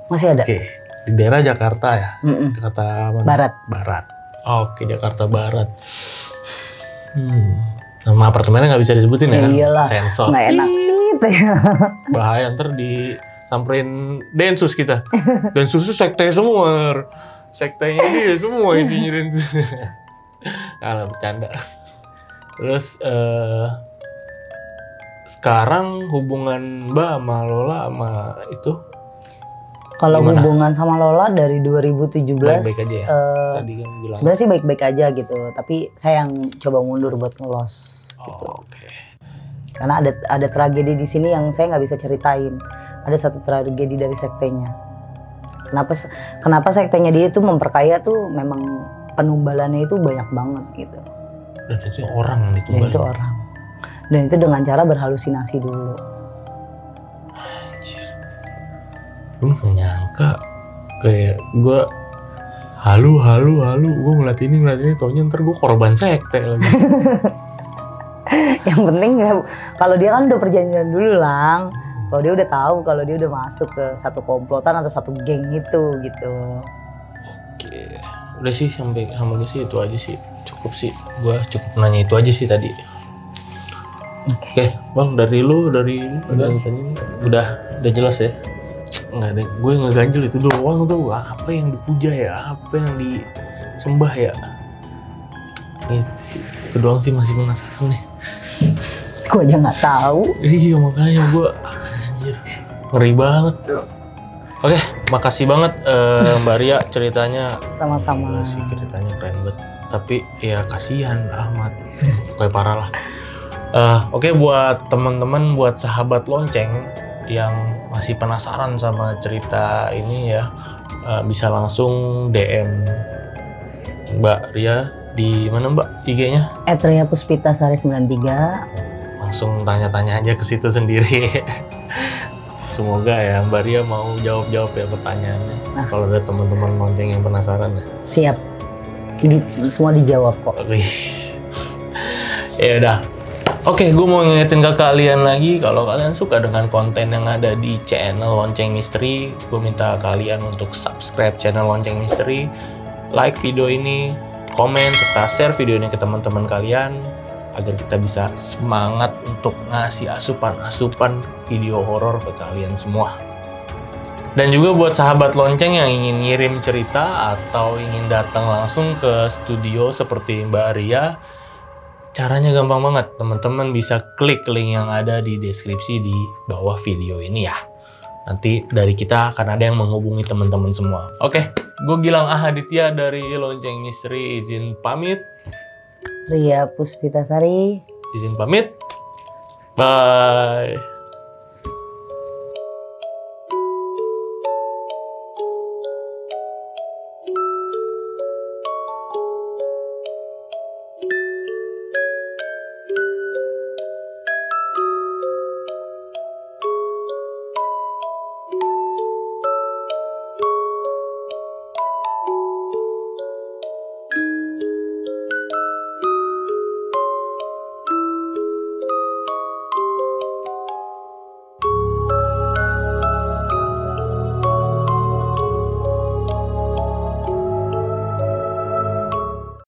Speaker 2: Masih ada.
Speaker 1: Oke, di daerah Jakarta ya?
Speaker 2: Mm-mm.
Speaker 1: Jakarta mana?
Speaker 2: Barat.
Speaker 1: Barat. Oke, Jakarta Barat. Hmm. Nama apartemennya nggak bisa disebutin ya?
Speaker 2: Ya iyalah.
Speaker 1: Sensor.
Speaker 2: Nggak enak.
Speaker 1: bahaya ntar disamperin densus kita densus sekte semua sektenya dia semua isinya densus kalah bercanda terus eh sekarang hubungan mbak sama Lola sama itu
Speaker 2: Kalau hubungan sama Lola dari 2017
Speaker 1: Baik-baik aja ya?
Speaker 2: eh,
Speaker 1: tadi kan bilang
Speaker 2: sebenarnya sih baik-baik aja gitu. Tapi saya yang coba mundur buat ngelos. gitu.
Speaker 1: oh, oke
Speaker 2: karena ada ada tragedi di sini yang saya nggak bisa ceritain ada satu tragedi dari sektenya kenapa kenapa sektenya dia itu memperkaya tuh memang penumbalannya itu banyak banget gitu.
Speaker 1: Dan itu orang yang
Speaker 2: dan itu orang. Dan itu dengan cara berhalusinasi dulu.
Speaker 1: Anjir. Gue gak nyangka. Kayak gue halu halu halu. Gue ngeliat ini ngeliat ini. Taunya ntar gue korban sekte lagi.
Speaker 2: Yang penting ya, kalau dia kan udah perjanjian dulu lang kalau dia udah tahu kalau dia udah masuk ke satu komplotan atau satu geng itu gitu.
Speaker 1: Oke. Udah sih sampai sama gue sih itu aja sih. Cukup sih. Gue cukup nanya itu aja sih tadi. Oke. Bang dari lu dari dari tadi udah udah jelas ya? Nggak ada. Gue ngeganjel itu doang tuh. Apa yang dipuja ya? Apa yang disembah ya? Itu, sih, itu doang sih masih penasaran nih.
Speaker 2: Gue aja nggak tahu.
Speaker 1: Iya makanya gue ngeri banget. Oke, makasih banget eh, Mbak Ria ceritanya.
Speaker 2: sama-sama
Speaker 1: sih ceritanya keren banget. Tapi ya kasihan Ahmad. Kayak parah lah. Eh, Oke buat teman-teman, buat sahabat lonceng yang masih penasaran sama cerita ini ya, eh, bisa langsung DM Mbak Ria di mana Mbak IG-nya?
Speaker 2: Etria Puspita Sari 93
Speaker 1: langsung tanya-tanya aja ke situ sendiri. Semoga ya Mbak Ria mau jawab-jawab ya pertanyaannya.
Speaker 2: Nah.
Speaker 1: Kalau ada teman-teman lonceng yang penasaran ya.
Speaker 2: siap Di- semua dijawab kok
Speaker 1: ya udah. Oke, gue mau ngingetin ke kalian lagi kalau kalian suka dengan konten yang ada di channel Lonceng Misteri, gue minta kalian untuk subscribe channel Lonceng Misteri, like video ini, komen serta share video ini ke teman-teman kalian agar kita bisa semangat untuk ngasih asupan-asupan video horor ke kalian semua. Dan juga buat sahabat lonceng yang ingin ngirim cerita atau ingin datang langsung ke studio seperti Mbak Ria, caranya gampang banget. Teman-teman bisa klik link yang ada di deskripsi di bawah video ini ya. Nanti dari kita akan ada yang menghubungi teman-teman semua. Oke, gue Gilang Ahaditya dari Lonceng Misteri izin pamit.
Speaker 2: Ria Puspita Sari
Speaker 1: Izin pamit. Bye.